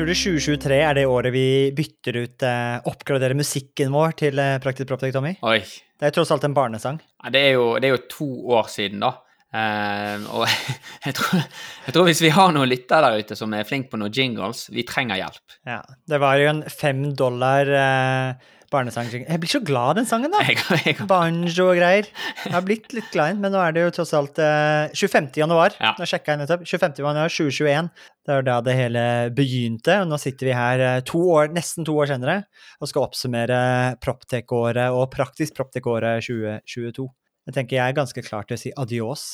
Tror du 2023 er det året vi bytter ut, eh, oppgraderer musikken vår til eh, Praktisk Proptek, Tommy? Oi. Det er tross alt en barnesang. Ja, det, er jo, det er jo to år siden, da. Eh, og jeg tror, jeg tror hvis vi har noen lyttere der ute som er flinke på noen jingles, vi trenger hjelp. Ja, Det var jo en fem dollar eh, barnesang. Jeg blir så glad av den sangen, da! Jeg, jeg, Banjo og greier. Jeg har blitt litt glad i den, men nå er det jo tross alt eh, 25. januar. Ja. Nå sjekka jeg nettopp. 25. januar 2021. Det var da det hele begynte. Og nå sitter vi her eh, to år, nesten to år senere og skal oppsummere Proptech-året og Praktisk Proptech-året 2022. Jeg tenker jeg er ganske klar til å si adios.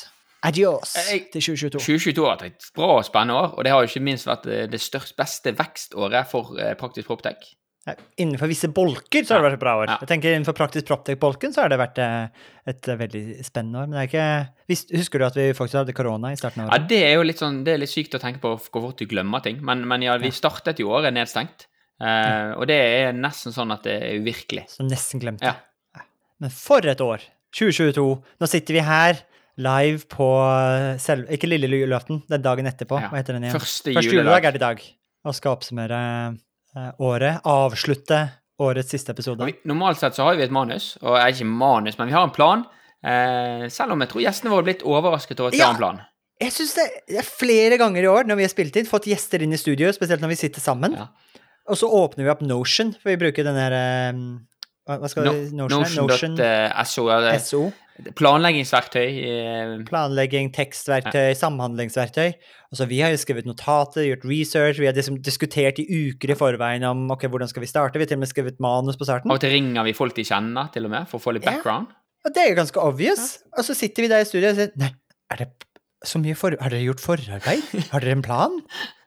Adios til 2022. 2022 har vært et bra og spennende år, og det har jo ikke minst vært eh, det største, beste vekståret for eh, Praktisk Proptech. Ja, Innenfor visse bolker så har det vært et bra år. Ja. Jeg tenker Innenfor Praktisk Proptech-bolken så har det vært et, et eh, veldig spennende år. Men det er ikke Husker du at vi faktisk hadde korona i starten av året? Ja, det er jo litt sånn, det er litt sykt å tenke på hvor fort du glemmer ting, men, men ja, vi startet jo året nedstengt. Eh, og det er nesten sånn at det er uvirkelig. Så nesten glemte. Ja. Men for et år! 2022. Nå sitter vi her live på eh, selv, Ikke lille julaften, det er dagen etterpå. Ja. Hva heter den igjen? Første Første juledag. juledag er det i dag. Og skal oppsummere eh, året. Avslutte årets siste episode. Normalt sett så har vi et manus, og er ikke manus, men vi har en plan. Eh, selv om jeg tror gjestene våre har blitt overrasket over at vi Ja. har en plan. Jeg synes det er flere ganger i år når vi har spilt inn, fått gjester inn i studio, spesielt når vi sitter sammen. Ja. Og så åpner vi opp Notion, for vi bruker den der eh, hva skal No, vi Notion? Notion, Notion.so. eh, SO. planleggingsverktøy. eh, Planlegging, tekstverktøy, samhandlingsverktøy. Altså, vi har jo skrevet notater, gjort research, vi har liksom diskutert i uker i forveien om ok, hvordan skal vi starte. Vi har til og med skrevet manus på starten. Av og til ringer vi folk de kjenner, til og med, for å få litt Ja. background. Og det er jo ganske obvious. Og så sitter vi der i studio og sier Nei, er det så mye for... Har dere gjort forarbeid? Har dere en plan?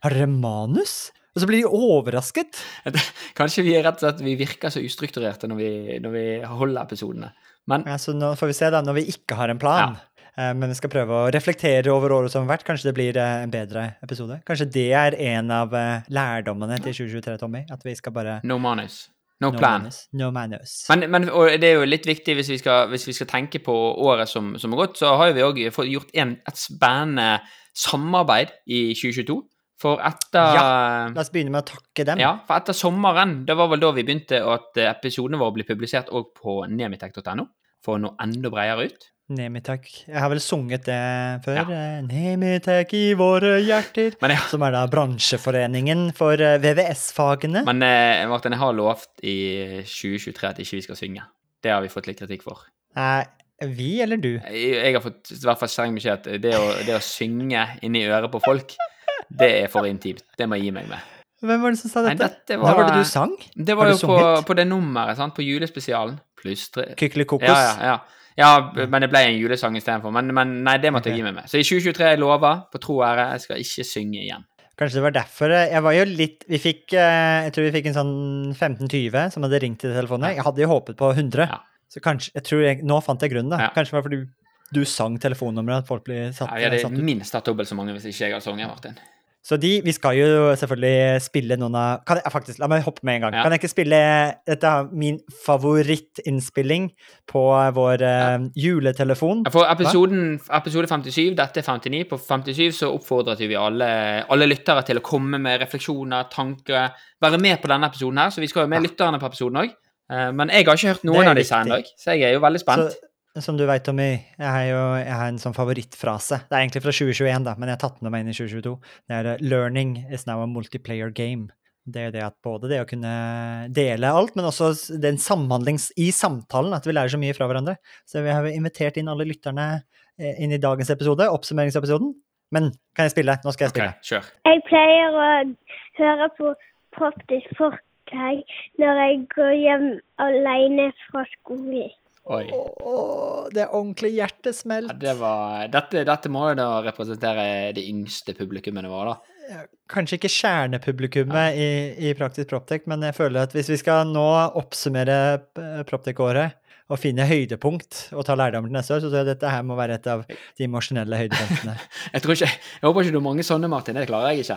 Har dere manus? Og så blir de overrasket. Kanskje vi er rett og slett vi virker så ustrukturerte når vi, når vi holder episodene. Men Ja, så nå får vi se, da, når vi ikke har en plan. Eh, Men vi skal prøve å reflektere over året som har vært. Kanskje det blir eh, en bedre episode. Kanskje det er en av eh, lærdommene til 2023, Tommy. At vi skal bare no manus. No, plan. manus. No manus. Men, men det er jo litt viktig hvis vi skal, hvis vi skal tenke på året som, som har gått, så har vi òg gjort en, et spennende samarbeid i 2022. For etter Ja, La oss begynne med å takke dem. Ja, for etter sommeren, det var vel da vi begynte at eh, episodene våre ble publisert òg på nemitek.no, for å nå enda bredere ut. Nemitek. Jeg har vel sunget det før. Ja. eh, Nemitek i våre hjerter. Men ja. Som er da bransjeforeningen for eh, VVS-fagene. men, eh, Martin, jeg har lovt i 2023 at ikke vi skal synge. Det har vi fått litt kritikk for. Nei, vi eller du? Jeg, jeg har fått i hvert fall streng beskjed at det å, det å synge inni øret på folk, det er for intimt. Det må jeg gi meg med. Hvem var det som sa Nei, dette? var, Når var det du sang? Det var jo på, på det nummeret, sant? på julespesialen. Pluss tre Kykelikokos? Ja, ja, ja. ja, men det ble en julesang istedenfor. Men, men nei, det måtte okay. jeg gi meg med. Så i 2023 jeg lover, på tro og ære, jeg skal ikke synge igjen. Kanskje det var derfor eh, Jeg var jo litt Vi fikk eh, Jeg tror vi fikk en sånn 15-20 som hadde ringt til telefonen. Jeg hadde jo håpet på 100. Ja. Så kanskje jeg tror jeg, Nå fant jeg grunnen, da. Ja. Kanskje det var fordi du sang telefonnummeret, at folk blir satt, Ja, jeg hadde satt minst hatt dobbelt så mange hvis ikke jeg hadde sunget, Martin. Så de Vi skal jo selvfølgelig spille noen av kan jeg, Faktisk, la meg hoppe med en gang. Ja. Kan jeg ikke spille Dette er min favorittinnspilling på vår eh, juletelefon. For episoden, episode 57, dette er 59, på 57 så oppfordret vi alle, alle lyttere til å komme med refleksjoner, tanker, være med på denne episoden her, så vi skal jo med lytterne på episoden òg. Men jeg har ikke hørt noen av disse ennå, så jeg er jo veldig spent. Så, som du veit, Tommy, jeg har jo jeg har en sånn favorittfrase. Det er egentlig fra 2021, da, men jeg har tatt den med inn i 2022. Det er eh, 'Learning is now a multiplayer game'. Det er det at både det å kunne dele alt, men også den samhandlings i samtalen, at vi lærer så mye fra hverandre. Så vi har invitert inn alle lytterne eh, inn i dagens episode, oppsummeringsepisoden. Men kan jeg spille? Nå skal jeg spille. kjør. Jeg pleier å høre på Praktisk Forteg når jeg går hjem alene fra skolen. Oi. Åh, det er ordentlig Ja, hjertesmelt. det var, dette, dette må jo da representere det yngste publikummene våre, da. Kanskje ikke kjernepublikummet i, i Praktisk Proptek, men jeg føler at hvis vi skal nå oppsummere Proptek-året å finne høydepunkt og ta lærdom til neste år, så tror jeg dette her må være et av de emosjonelle høydepunktene. Jeg, tror ikke, jeg håper ikke du har mange sånne, Martin. Det klarer jeg ikke.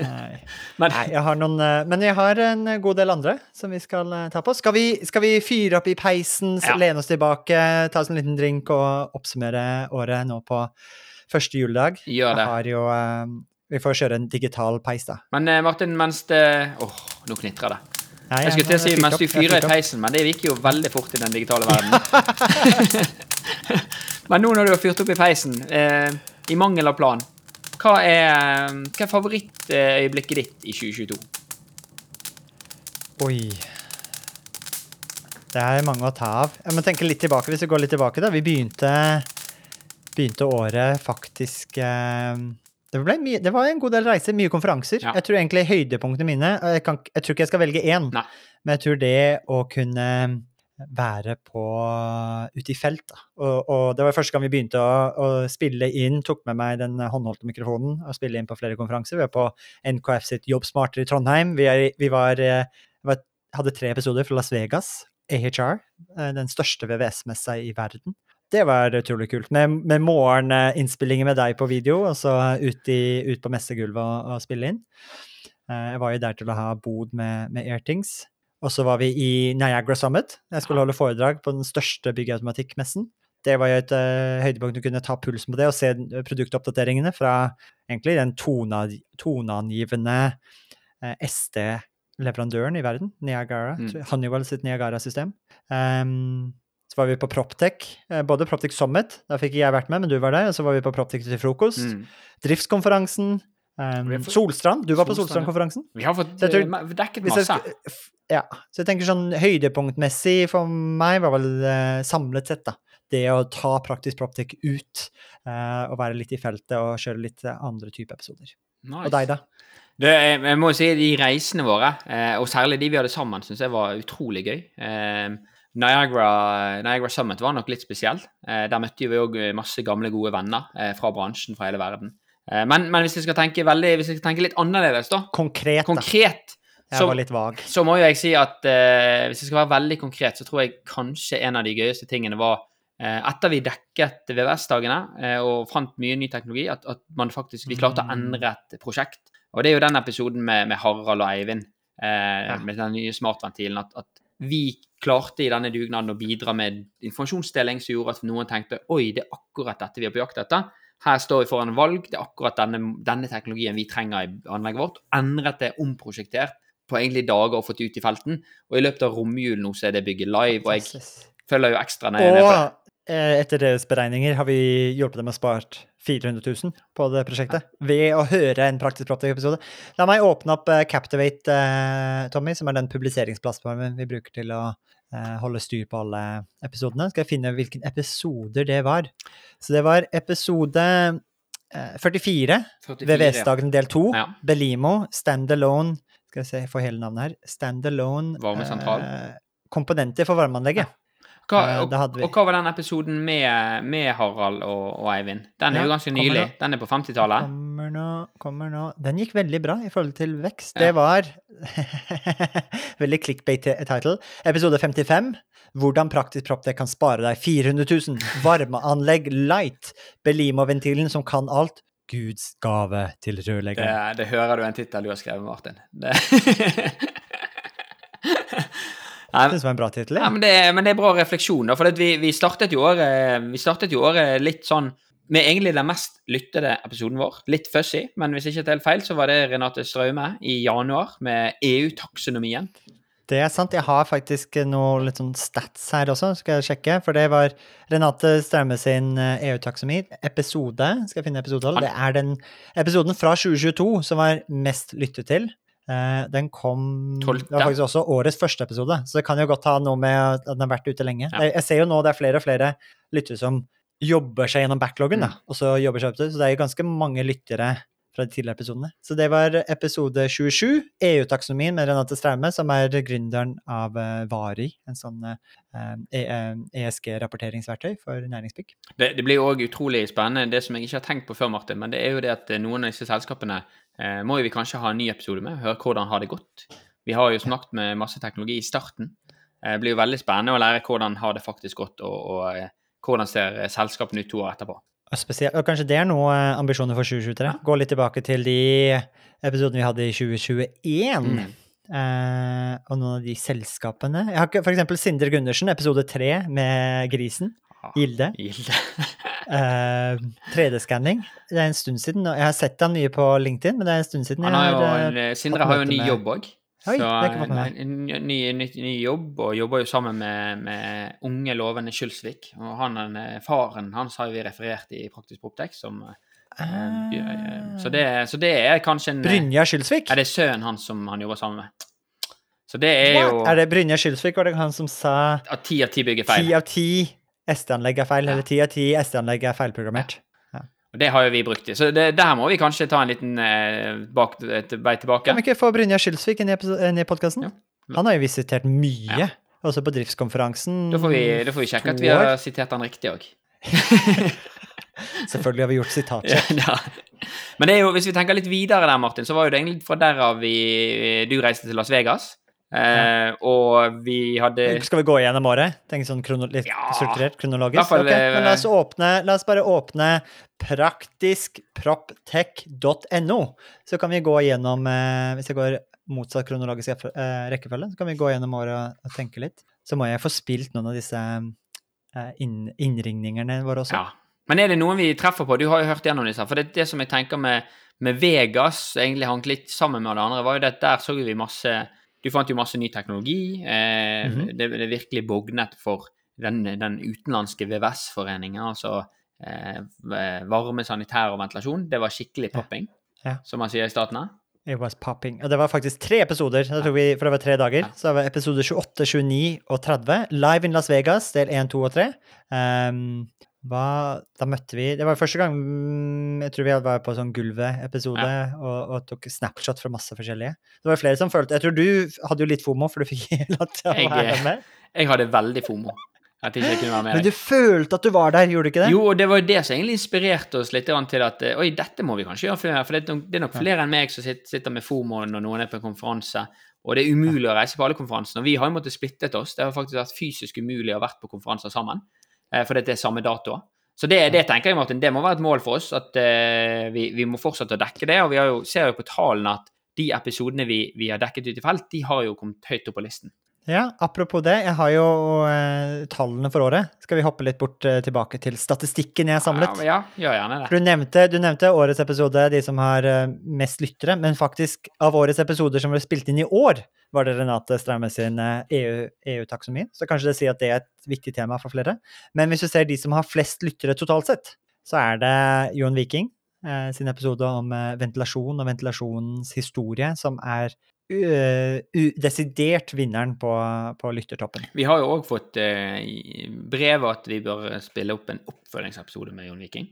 Nei. men Nei, jeg har noen eh, Men jeg har en god del andre som vi skal eh, ta på. Skal vi, skal vi fyre opp i peisen, Ja. lene oss tilbake, ta oss en liten drink og oppsummere året nå på første juledag? gjør det. Jeg har jo eh, Vi får kjøre en digital peis, da. Men Martin, mens det Åh, nå knitrer det. Nei, Jeg skulle til å si mens du fyrer i peisen, men det gikk jo veldig fort i den digitale verden. men nå når du har fyrt opp i peisen, eh, i mangel av plan, hva er, hva er favorittøyeblikket ditt i 2022? Oi. Det er mange å ta av. Jeg må tenke litt tilbake, hvis vi går litt tilbake, da. Vi begynte, begynte året faktisk eh, det, mye, det var en god del reiser, mye konferanser. Ja. Jeg tror egentlig høydepunktene mine jeg, kan, jeg tror ikke jeg skal velge én, Nei. men jeg tror det å kunne være på ute i felt. Og, og det var første gang vi begynte å, å spille inn, tok med meg den håndholdte mikrofonen og spille inn på flere konferanser. Vi var på NKF sitt Jobbsmarter i Trondheim. Vi, er, vi var, eh, var, hadde tre episoder fra Las Vegas, AHR, eh, den største VVS-messa i verden. Det var utrolig kult. Med, med morgeninnspillinger med deg på video, og så ut, i, ut på messegulvet og, og spille inn. Eh, Jeg var jo der til å ha bod med, med Airtings. Og så var vi i Niagara Summit. Jeg skulle holde foredrag på den største byggautomatikkmessen. Det var jo et uh, høydepunkt å kunne ta pulsen på det og se produktoppdateringene fra egentlig den tona, toneangivende uh, SD-leverandøren i verden, Niagara. Mm. Honeywell sitt Niagara-system. Ehm, så var vi på Proptech, eh, både Proptech Summit, der fikk jeg vært med, men du var der. Og så var vi på Proptech til frokost. Mm. Driftskonferansen. Um, fått- Solstrand. Du var på. Solstrand-konferansen. Vi har fått tror- eh, dekket masse. jeg ja, så jeg tenker sånn høydepunktmessig for meg var vel uh, samlet sett, da. Det å ta praktisk proptech ut uh, og være litt i feltet og kjøre litt andre type episoder. Nice. Og deg, da? Det, jeg må jo si de reisene våre, og særlig de vi hadde sammen, syns jeg var utrolig gøy. Eh, Niagara, Niagara Summit var nok litt spesiell. Eh, der møtte vi òg masse gamle, gode venner eh, fra bransjen fra hele verden. Eh, men, men hvis jeg skal tenke veldig, hvis jeg skal tenke litt annerledes, da, Konkret, konkret så, Jeg var litt vag. så må jo jeg si at eh, hvis jeg skal være veldig konkret, så tror jeg kanskje en av de gøyeste tingene var eh, etter vi dekket VVS-dagene eh, og fant mye ny teknologi, at, at man faktisk, vi klarte å Mm. endre et prosjekt. Og det er jo den episoden med, med Harald og Eivind, eh, Ja. med den nye smartventilen, at, at vi klarte i denne dugnaden å bidra med informasjonsdeling som gjorde at noen tenkte oi, det er akkurat dette vi er på jakt etter. Her står vi foran valg, det er akkurat denne, denne teknologien vi trenger i anlegget vårt. Endret det, omprosjektert på egentlig dager og fått ut i felten. Og i løpet av romjulen nå så er det bygget live, og jeg følger jo ekstra det. Og etter deres beregninger har vi hjulpet dem å spart 400 000 på det prosjektet ved å høre en praktisk proptech-episode. La meg åpne opp eh, Captivate, eh, Tommy, som er den publiseringsplattformen vi bruker til å eh, holde styr på alle episodene. Skal jeg finne hvilken episoder det var. Så det var episode eh, 44, 44, VVS-dagen del 2, Ja. Belimo, Standalone Skal vi se, jeg får hele navnet her. Standalone Varmesentral. eh, komponenter for varmeanlegget. Hva, Eh, og, og hva var den episoden med, med Harald og, og Eivind? Den er Ja, jo ganske nylig. Den er på 50-tallet. Kommer nå, kommer nå. Den gikk veldig bra i forhold til vekst. Ja. Det var Veldig clickbait-title. Episode 55. Hvordan praktisk proppdekk kan spare deg 400 000. Varmeanlegg light. Belimo-ventilen som kan alt. Guds gave til Det, det hører du en tittel du har skrevet, Martin. Det. Jeg synes det var en bra tittel. Ja, men, det, men det er bra refleksjon. da, For vi, vi, startet jo året, vi startet jo året litt sånn med egentlig den mest lyttede episoden vår. Litt fussy, men hvis ikke helt feil, så var det Renate Straume i januar med EU-taksonomien. Det er sant. Jeg har faktisk noe litt sånn stats her også, skal jeg sjekke. For det var Renate Straume sin eh, EU-taksonomi episode. Skal jeg finne episodehold? Det er den episoden fra 2022 som var mest lyttet til. Eh, Den kom Tolvte. Det var faktisk også årets første episode, så det kan jo godt ha noe med at den har vært ute lenge. Ja. Jeg- ser jo nå det er flere og flere lyttere som jobber seg gjennom backloggen, Mm. og så jobber seg opp til. Så det er jo ganske mange lyttere fra de tidligere episodene. Så det var episode 27, EU-taksonomien med Renate Straume, som er gründeren av eh, Vari, en sånn eh, eh, ESG-rapporteringsverktøy for næringsbygg. Det, det blir jo òg utrolig spennende, det som jeg ikke har tenkt på før, Martin, men det er jo det at noen av disse selskapene eh, må vi kanskje ha en ny episode med, høre hvordan har det gått. Vi har jo snakket med masse teknologi i starten. Eh, Det blir jo veldig spennende å lære hvordan har det faktisk gått, og, og eh, hvordan ser eh, selskapene ut to år etterpå. Og, spesielt, og kanskje det er noe eh, ambisjoner for 2023? Ja. Gå litt tilbake til de episodene vi hadde i 2021. Mm. Eh, og noen av de selskapene Jeg har ikke eksempel Sindre Gundersen, episode tre med grisen. Ja, Gilde. Gilde. uh, 3D-skanning. Det er en stund siden. Jeg har sett han mye på LinkedIn, men det er en stund siden Han har jeg har en- eh, Sindre har jo ny med- jobb òg. Så ny, ny, ny jobb, og jobber jo sammen med, med unge, lovende Kjølsvik. Og han, eh, faren hans har vi referert i Praktisk Proptek som eh, eh, så, det, så det er kanskje en Brynja Kjølsvik? Er det sønnen hans som han jobber sammen med. Så det er jo Er det Brynja Skylsvik, var det han som sa at ti av ti bygger feil. ti av ti SD-anlegg er feil, hele eller ti SD-anlegg er feilprogrammert? Og det har jo vi brukt i. Så det, der må vi kanskje ta en liten eh, bak, et vei tilbake. Kan vi ikke få Brynjar Skilsvik inn i, podkasten? Ja. Han har jo visitert mye, Ja. også på driftskonferansen. Da får vi, da får vi sjekke at vi har sitert han riktig òg. Selvfølgelig har vi gjort sitatsjekk. Ja. Men det er jo, hvis vi tenker litt videre der, Martin, så var jo det egentlig fra derav vi, du reiste til Las Vegas. Eh, og vi hadde Skal vi gå igjennom året? Tenke sånn krono litt Ja. strukturert, kronologisk? fall, okay, men la eh, oss, åpne, la oss bare åpne praktiskproptech.no. Så kan vi gå gjennom eh, Hvis jeg går motsatt kronologisk eh, rekkefølge, så kan vi gå gjennom året og, og tenke litt. Så må jeg få spilt noen av disse inn, innringningene våre også. Ja. Men er det noen vi treffer på? Du har jo hørt gjennom disse. For det, det som jeg tenker med, med Vegas, egentlig hanket litt sammen med det andre, var jo det at der så vi masse Du fant jo masse ny teknologi. Eh, Mhm. det, det virkelig bognet for den, den utenlandske VVS-foreningen, altså eh, varme, sanitær og ventilasjon. Det var skikkelig popping, Ja. som man sier i statene. It was popping. Og det var faktisk tre episoder, vi, for det var tre dager. Ja. Så det var episode 28, 29 og 30. Live in Las Vegas, del 1, 2 og 3. Um, hva, da møtte vi Det var første gang mm, jeg tror vi var på sånn Gulvet-episode og, og tok snapshot fra masse forskjellige. Det var flere som følte Jeg tror du hadde jo litt fomo, for du fikk latt til å Jeg, være med. Jeg hadde veldig fomo. At ikke jeg kunne være med Men du følte at du var der, gjorde du ikke det? Jo, og det var jo det som egentlig inspirerte oss litt til at oi, dette må vi kanskje gjøre flere. For det er nok, det er nok flere enn meg som sitter, sitter med FOMO når noen er på en konferanse. Og det er umulig å reise på alle konferansene. Og vi har jo måttet splittet oss. Det har faktisk vært fysisk umulig å ha vært på konferanser sammen. Eh, For det er samme datoer. Så det, det tenker jeg, Martin, det må være et mål for oss. At eh, vi, vi må fortsette å dekke det. Og vi har jo, ser jo på tallene at de episodene vi, vi har dekket ut i felt, de har jo kommet høyt opp på listen. Ja, apropos det, jeg har jo eh, tallene for året. Skal vi hoppe litt bort eh, tilbake til statistikken jeg har samlet? Ja, ja gjør gjerne det. Du nevnte, du nevnte årets episode, de som har eh, mest lyttere, men faktisk av årets episoder som ble spilt inn i år, var det Renate Straume sin eh, EU EU-taksonomi. Så kanskje det sier at det er et viktig tema for flere. Men hvis du ser de som har flest lyttere totalt sett, så er det Jon Viking eh, sin episode om eh, ventilasjon og ventilasjonens historie, som er u- u- desidert vinneren på, på lyttertoppen. Vi har jo òg fått uh, brev at vi bør spille opp en oppfølgingsepisode med Jon Viking.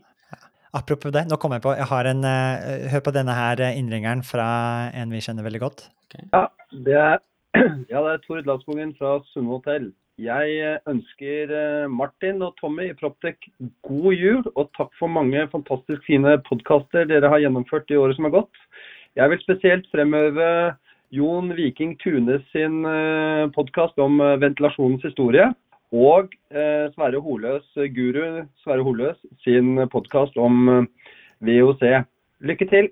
Apropos det, nå kom jeg på, jeg har en uh, Hør på denne her innringeren fra en vi kjenner veldig godt. Ja, det er, ja, det er Tord Ladsbogen fra Sunne hotell. Jeg ønsker Martin og Tommy i Proptech god jul, og takk for mange fantastisk fine podkaster dere har gjennomført i året som har gått. Jeg vil spesielt fremheve Jon Viking Tunes sin podkast om eh, ventilasjonens historie. Og eh, Sverre Holøs, guru Sverre Holøs sin podkast om eh, VOC. Lykke til!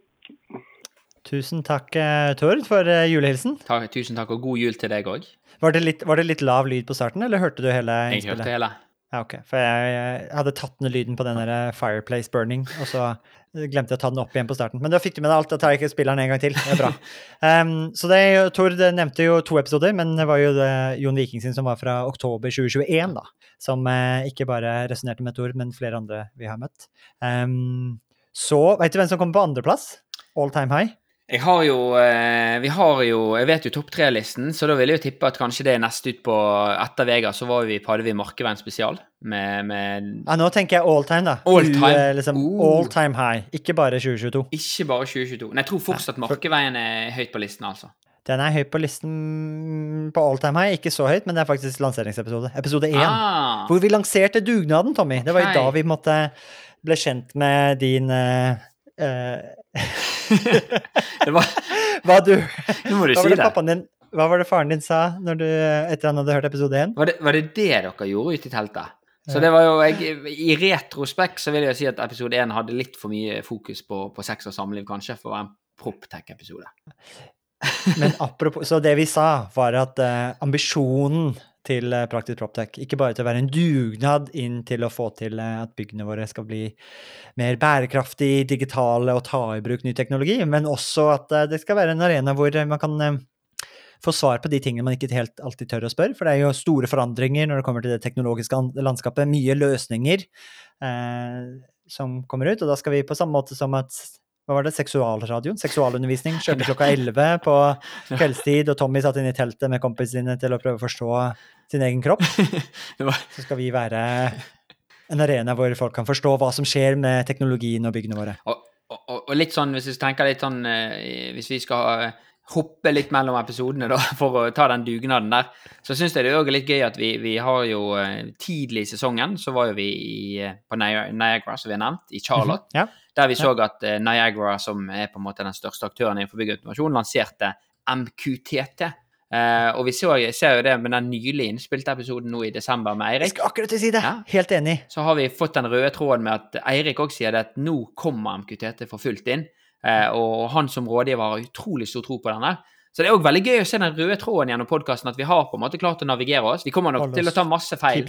Tusen takk, eh, Tord, for eh, julehilsen. Takk, tusen takk, og god jul til deg òg. Var var det litt lav lyd på starten, eller hørte du hele Jeg hørte hele. Ja, ok. For jeg, jeg hadde tatt ned lyden på den der eh, Fireplace Burning, og så glemte jeg å ta den opp igjen på starten. Men da fikk du med deg alt. Da tar jeg ikke spilleren en gang til. Det er bra. Um, så det, Tord nevnte jo to episoder, men det var jo det Jon Viking sin som var fra oktober 2021, da. Som eh, ikke bare resonnerte med Tord, men flere andre vi har møtt. Um, så veit du hvem som kommer på andreplass? All time high? Jeg har jo eh, Vi har jo Jeg vet jo topp tre-listen, så da vil jeg jo tippe at kanskje det er neste ut på Etter Vega, så var vi, hadde vi Markeveien spesial med, med Ja, nå tenker jeg all time, da. All time. U, liksom, Oh. all time high, ikke bare 2022. Ikke bare 2022. Men jeg tror fortsatt Markeveien er høyt på listen, altså. Den er høyt på listen på all time high. Ikke så høyt, men det er faktisk lanseringsepisode. Episode én. Ah, Hvor vi lanserte dugnaden, Tommy. Det var jo jo da vi måtte ble kjent med din uh, eh, det var, Hva du nå må du Hva si var det din Hva var det faren din sa når du, etter han hadde hørt episode én? Var det, var det det dere gjorde ute i teltet? Så det var jo, jeg, I retrospekt så vil jeg si at episode én hadde litt for mye fokus på, på sex og samliv, kanskje, for å være en proptech-episode. Men apropos, så det vi sa, var at uh, ambisjonen til uh, Praktisk Proptech ikke bare til å være en dugnad inn til å få til eh, at byggene våre skal bli mer bærekraftig, digitale og ta i bruk ny teknologi, men også at eh, det skal være en arena hvor eh, man kan eh, få svar på de tingene man ikke helt alltid tør å spørre, for det er jo store forandringer når det kommer til det teknologiske landskapet, mye løsninger eh, som kommer ut, og da skal vi på samme måte som at hva var det, seksualradioen? Seksualundervisning. Kjørte klokka 11 på kveldstid, og Tommy satt inne i teltet med kompisene sine til å prøve å forstå sin egen kropp. Så skal vi være en arena hvor folk kan forstå hva som skjer med teknologien og byggene våre. og, og, og litt sånn, hvis vi tenker litt sånn eh, Hvis vi skal eh, hoppe litt mellom episodene da, for å ta den dugnaden der, så syns jeg det er litt gøy at vi, vi har jo eh, Tidlig i sesongen så var jo vi i, på Niagara, som vi har nevnt, i Charlotte. Ja. Der vi så at Niagara, som er på en måte den største aktøren innenfor byggautomasjon, lanserte MQTT. Eh, og vi så, ser jo det med den nylig innspilte episoden nå i desember med Eirik. Jeg skal akkurat si det! Ja. Helt enig. Så har vi fått den røde tråden med at Eirik òg sier det at nå kommer MQTT for fullt inn. Uh, og han som rådgiver har utrolig stor tro på den der. Så det er òg veldig gøy å se den røde tråden gjennom podkasten, at vi har på en måte klart å navigere oss. Vi kommer nok Holde til å ta masse feil,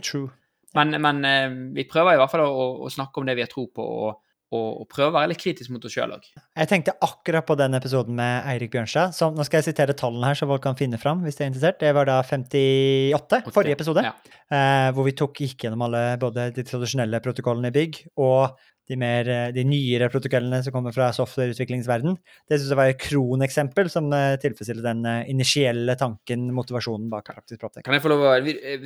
men, men uh, vi prøver i hvert fall å, å snakke om det vi har tro på, og, og, og prøve å være litt kritisk mot oss sjøl òg. Jeg tenkte akkurat på den episoden med Eirik Bjørnstad. Som, nå skal jeg sitere tallene her, så folk kan finne fram hvis de er interessert. Det var da 58, forrige episode. Ja. eh, hvor vi tok, gikk gjennom alle, både de tradisjonelle protokollene i bygg og de, mer, eh, de nyere protokollene som kommer fra softwareutviklingsverden. Det syns jeg var et kroneksempel som eh, tilfredsstiller den eh, initielle tanken, motivasjonen bak Praktisk Proptech. Kan jeg få lov å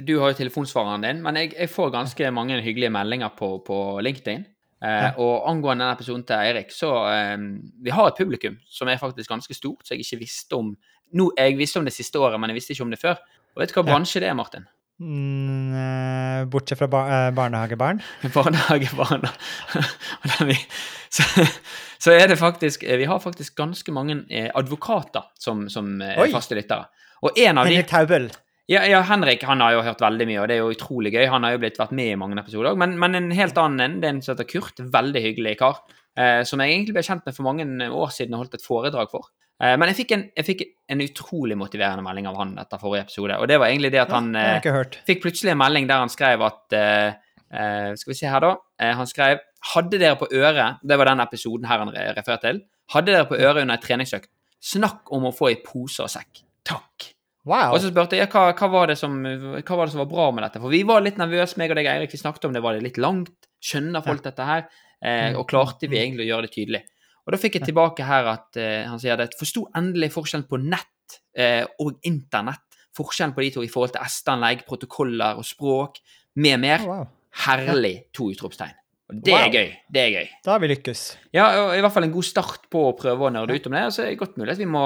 Du har jo telefonsvareren din, men jeg, jeg får ganske mange hyggelige meldinger på, på LinkedIn. Eh, Ja. Og angående denne episoden til Eirik, så eh, Vi har et publikum som er faktisk ganske stort, så jeg ikke visste om nå, Jeg visste om det siste året, men jeg visste ikke om det før. Og vet du hva bransje det er, Martin? Mm, eh, bortsett fra bar barnehagebarn? barnehagebarn. Vi- så, så er det faktisk Vi har faktisk ganske mange eh, advokater som, som eh, er faste lyttere. Og en av de Henrik Taubel. Ja, ja, Henrik han har jo hørt veldig mye, og det er jo utrolig gøy. Han har jo blitt vært med i mange episoder. Men, men en helt annen en, det er en som heter Kurt. Veldig hyggelig kar. Eh, som jeg egentlig ble kjent med for mange år siden og holdt et foredrag for. Eh, men jeg fikk, en, jeg fikk en utrolig motiverende melding av han etter forrige episode. Og det var egentlig det at han eh, fikk plutselig en melding der han skrev at eh, eh, Skal vi se her, da. Eh, han skrev Hadde dere på øret Det var den episoden her han re- refererte til. Hadde dere på øret under en treningsøkt, snakk om å få i pose og sekk. Takk. Wow. Og så spurte jeg hva, hva, var det som, hva var det som var bra med dette. For vi var litt nervøse, meg og deg, Eirik. Vi snakket om det. Var det litt langt? Skjønner folk dette her? Eh, og klarte vi egentlig å gjøre det tydelig? Og da fikk jeg tilbake her at eh, han sier det forsto endelig forskjellen på nett eh, og internett. Forskjellen på de to i forhold til S-anlegg, protokoller og språk med mer. Oh, wow. Herlig! To utropstegn. Og det Wow. er gøy. Det er gøy. Da har vi lykkes. Ja, og i hvert fall en god start på å prøve å nerde ut om det. Og så er det godt mulig at vi må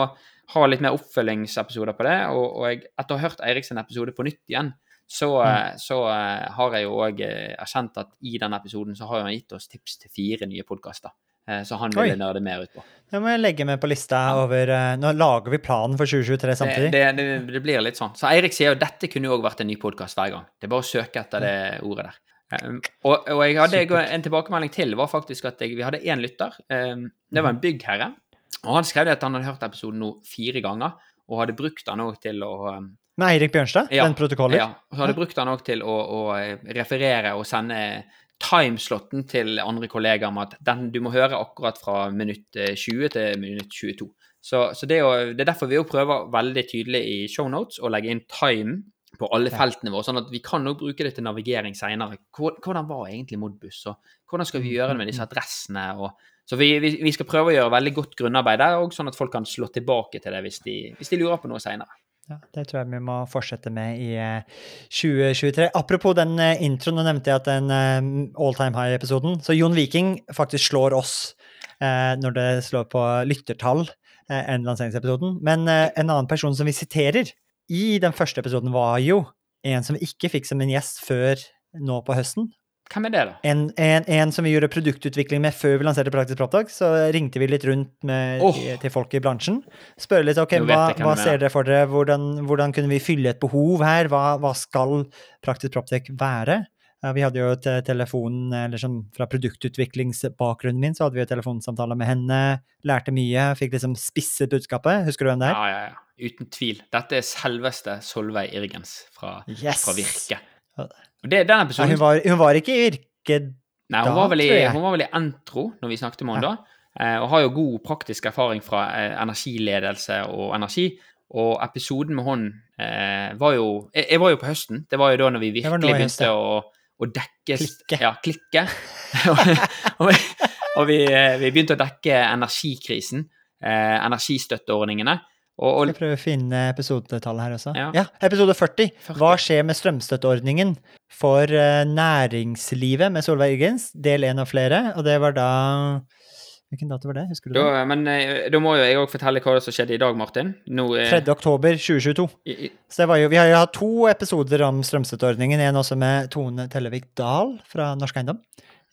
ha litt mer oppfølgingsepisoder på det. Og, og jeg, etter å ha hørt Eirik sin episode på nytt igjen, så, mm. så eh, har jeg jo òg erkjent at i den episoden så har han gitt oss tips til fire nye podkaster. Så han ville nerde mer ut på. Det må jeg legge med på lista over eh, Nå lager vi planen for 2023 samtidig. Det, det, det, det blir litt sånn. Så Eirik sier jo dette kunne jo òg vært en ny podkast hver gang. Det er bare å søke etter det ordet der. Um, og, og jeg hadde Supert. en tilbakemelding til, var faktisk at jeg, vi hadde én lytter. Um, det var en byggherre. Og han skrev at han hadde hørt episoden nå fire ganger, og hadde brukt den òg til å um, Med Eirik Bjørnstad, Ja, den protokollen. Ja, og så hadde brukt den òg til å, å eh, referere og sende timeslotten til andre kollegaer om at den, du må høre akkurat fra minutt eh, 20 til minutt 22. Så, så det, er jo, det er derfor vi prøver veldig tydelig i shownotes å legge inn time på alle feltene våre, sånn at vi kan også bruke det til navigering seinere. Hvordan var egentlig Modbus, og hvordan skal vi gjøre det med disse adressene? og så vi, vi, vi skal prøve å gjøre veldig godt grunnarbeid der, og sånn at folk kan slå tilbake til det hvis de, hvis de lurer på noe seinere. Ja, det tror jeg vi må fortsette med i eh, 2023. Apropos den eh, introen, nå nevnte jeg at den eh, all time high-episoden Så Jon Viking faktisk slår oss eh, når det slår på lyttertall eh, enn lanseringsepisoden. Men eh, en annen person som vi siterer i den første episoden, var jo en som vi ikke fikk som en gjest før nå på høsten. Hvem er det, da? En, en, en som vi gjorde produktutvikling med før vi lanserte Praktisk Proptak, så ringte vi litt rundt med, oh. til, folk i bransjen. Spørre litt ok, hva, hva er. ser dere for dere, hvordan, hvordan kunne vi fylle et behov her, hva, hva skal Praktisk Proptek være? Vi hadde jo et eh, telefon, eller sånn fra produktutviklingsbakgrunnen min, så hadde vi jo telefonsamtaler med henne, lærte mye, fikk liksom spisset budskapet. Husker du hvem det er? Ja, ja, ja. Uten tvil. Dette er selveste Solveig Irgens fra, Yes! fra Virke. Det, den episoden hun, var, hun var ikke i Virke Nei, hun da, var, i, hun var vel i Entro når vi snakket med henne Ja. da, eh, og har jo god praktisk erfaring fra eh, energiledelse og energi. Og episoden med hun eh, var jo jeg, jeg var jo på høsten. Det var jo da når vi virkelig begynte å, å dekke Klikke. Ja, klikke. og, og, vi, eh, vi begynte å dekke energikrisen. Eh, energistøtteordningene. Og, og Skal jeg prøve å finne episodetallet her også? Ja. Ja, episode 40. 40. Hva skjer med strømstøtteordningen for eh, næringslivet med Solveig Yggens? Del én av flere. Og det var da Hvilken dato var det? Husker du det? da, men eh, da må jo jeg òg fortelle hva som skjedde i dag, Martin. Nå, eh, 3. oktober 2022. i, i, Så det var jo, vi har jo hatt to episoder om strømstøtteordningen. En også med Tone Tellevik Dahl fra Norsk Eiendom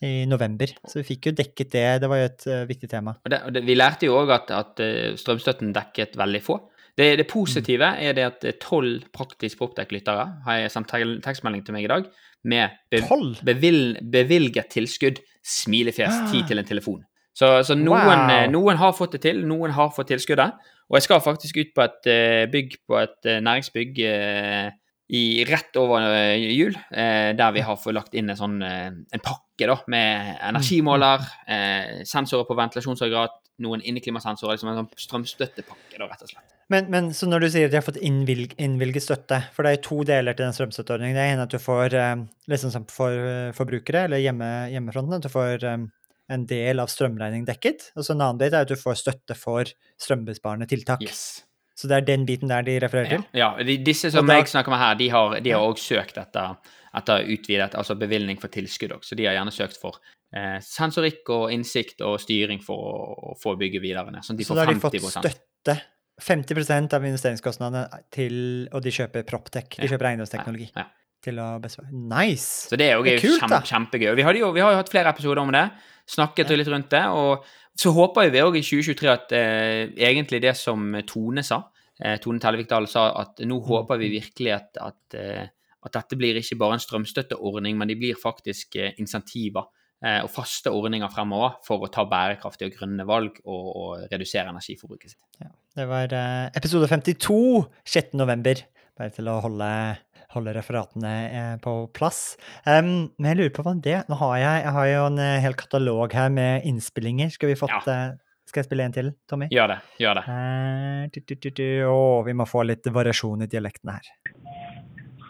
i november. Så vi fikk jo dekket det. Det var jo et eh, viktig tema. Og det, og det, vi lærte jo òg at, at eh, strømstøtten dekket veldig få. Det, det positive er det at tolv praktisk Proptech-lyttere har jeg sendt tekstmelding til meg i dag med be, bevil, bevilget tilskudd, smilefjes, Ah. tid til en telefon. Så, så noen, Wow. eh, noen har fått det til, noen har fått tilskuddet. Og jeg skal faktisk ut på et eh, bygg på et eh, næringsbygg eh, i, rett over eh, jul, eh, der vi har fått lagt inn en sånn eh, en pakke da, med energimåler, eh, sensorer på ventilasjonsaggregat, noen inneklimasensorer, liksom en sånn strømstøttepakke, da, rett og slett. Men, men så når du sier at de har fått innvilg, innvilget støtte, for det er to deler til den strømstøtteordningen. Det ene at du får, eh, liksom som for forbrukere, eller hjemme, hjemmefronten, at du får en del av strømregningen dekket. Og så en annen del er at du får støtte for strømbesparende tiltak. Yes. Så det er den biten der de refererer til? ja ja. disse som da- jeg snakker med her, de har, de har også søkt etter, etter utvidet, altså bevilgning for tilskudd også. Så de har gjerne søkt for eh, sensorikk og innsikt og styring for å, å få bygget videre ned. Sånn de Så får da har de fått støtte. 50 av investeringskostnadene til Og de kjøper Proptech. De Ja. kjøper eiendomsteknologi Ja. til å besvare. Nice! Så det er jo Det er kult, kjempe, kjempegøy. Vi, jo, vi har jo hatt flere episoder om det. Snakket litt rundt det. Og så håper vi òg i 2023 at eh, egentlig det som Tone sa, eh, Tone Tellevik Dahl sa, at nå Mm. håper vi virkelig at, at, eh, at dette blir ikke bare en strømstøtteordning, men de blir faktisk eh, insentiver eh, og faste ordninger fremover for å ta bærekraftige og grønne valg og, og redusere energiforbruket sitt. Det var episode 52 6. november. Bare til å holde, holde referatene eh, på plass. Um, men jeg lurer på hva det Nå har jeg, jeg har jo en eh, hel katalog her med innspillinger. Skal vi fått Ja. eh, Skal jeg spille en til, Tommy? Gjør det. Gjør det. Uh, du, du, du, du. Å, vi må få litt variasjon i dialekten her.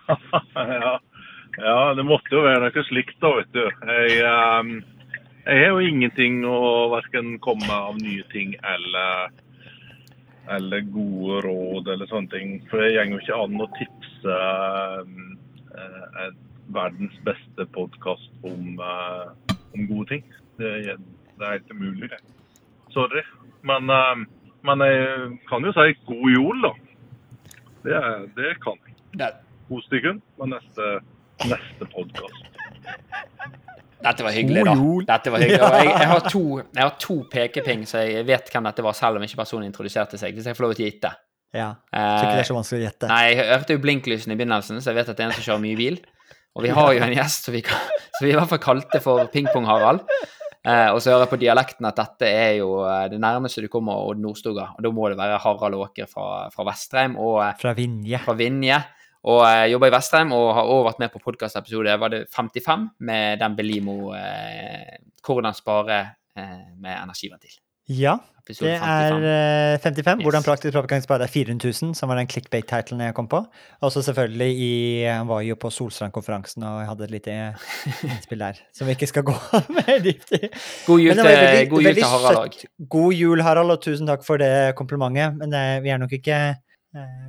ja. ja, det måtte jo være noe slikt da, vet du. Jeg, um, jeg har jo ingenting å verken komme av nye ting eller, eller gode råd eller sånne ting. For det går jo ikke an å tipse ehm, eh, en verdens beste podkast om, eh, om gode ting. Det, det er helt umulig. Sorry. Men, men jeg kan jo si god jul, da. Det, det kan jeg. Det, God stykken med neste, neste podkast. Dette var hyggelig, da. Dette var hyggelig. Jeg, jeg, har to, jeg har to pekeping, så jeg vet hvem dette var, selv om ikke personen introduserte seg. Hvis jeg får lov til å gjette. Ja. Så ikke det Eh, er så vanskelig å gjette. nei, jeg hørte jo blinklysen i begynnelsen, så jeg vet at det er en som kjører mye bil. Og vi har jo en gjest som vi, vi i hvert fall kalte for Pingpong-Harald. Eh, og så hører jeg på dialekten at dette er jo eh, det nærmeste du kommer Odd Nordstoga. Og da må det være Harald Åker fra, fra Vestreim og eh, Fra Vinje. fra Vinje. Og eh, jobber i Vestreim og har også vært med på podkastepisode var det 55 med den Belimo eh, 'Hvordan spare eh, med energiventil'. Ja, Episode det er 55. eh, 55. Yes. Hvordan praktisk propaganda sparer deg 400 000, som var den clickbait-titlen jeg kom på. Og så selvfølgelig i Han var jo på Solstrand-konferansen og jeg hadde et lite innspill der, som vi ikke skal gå mer dypt i. God jul veldig- god jul til Harald òg. God jul, Harald, og tusen takk for det komplimentet. Men det, vi er nok ikke eh,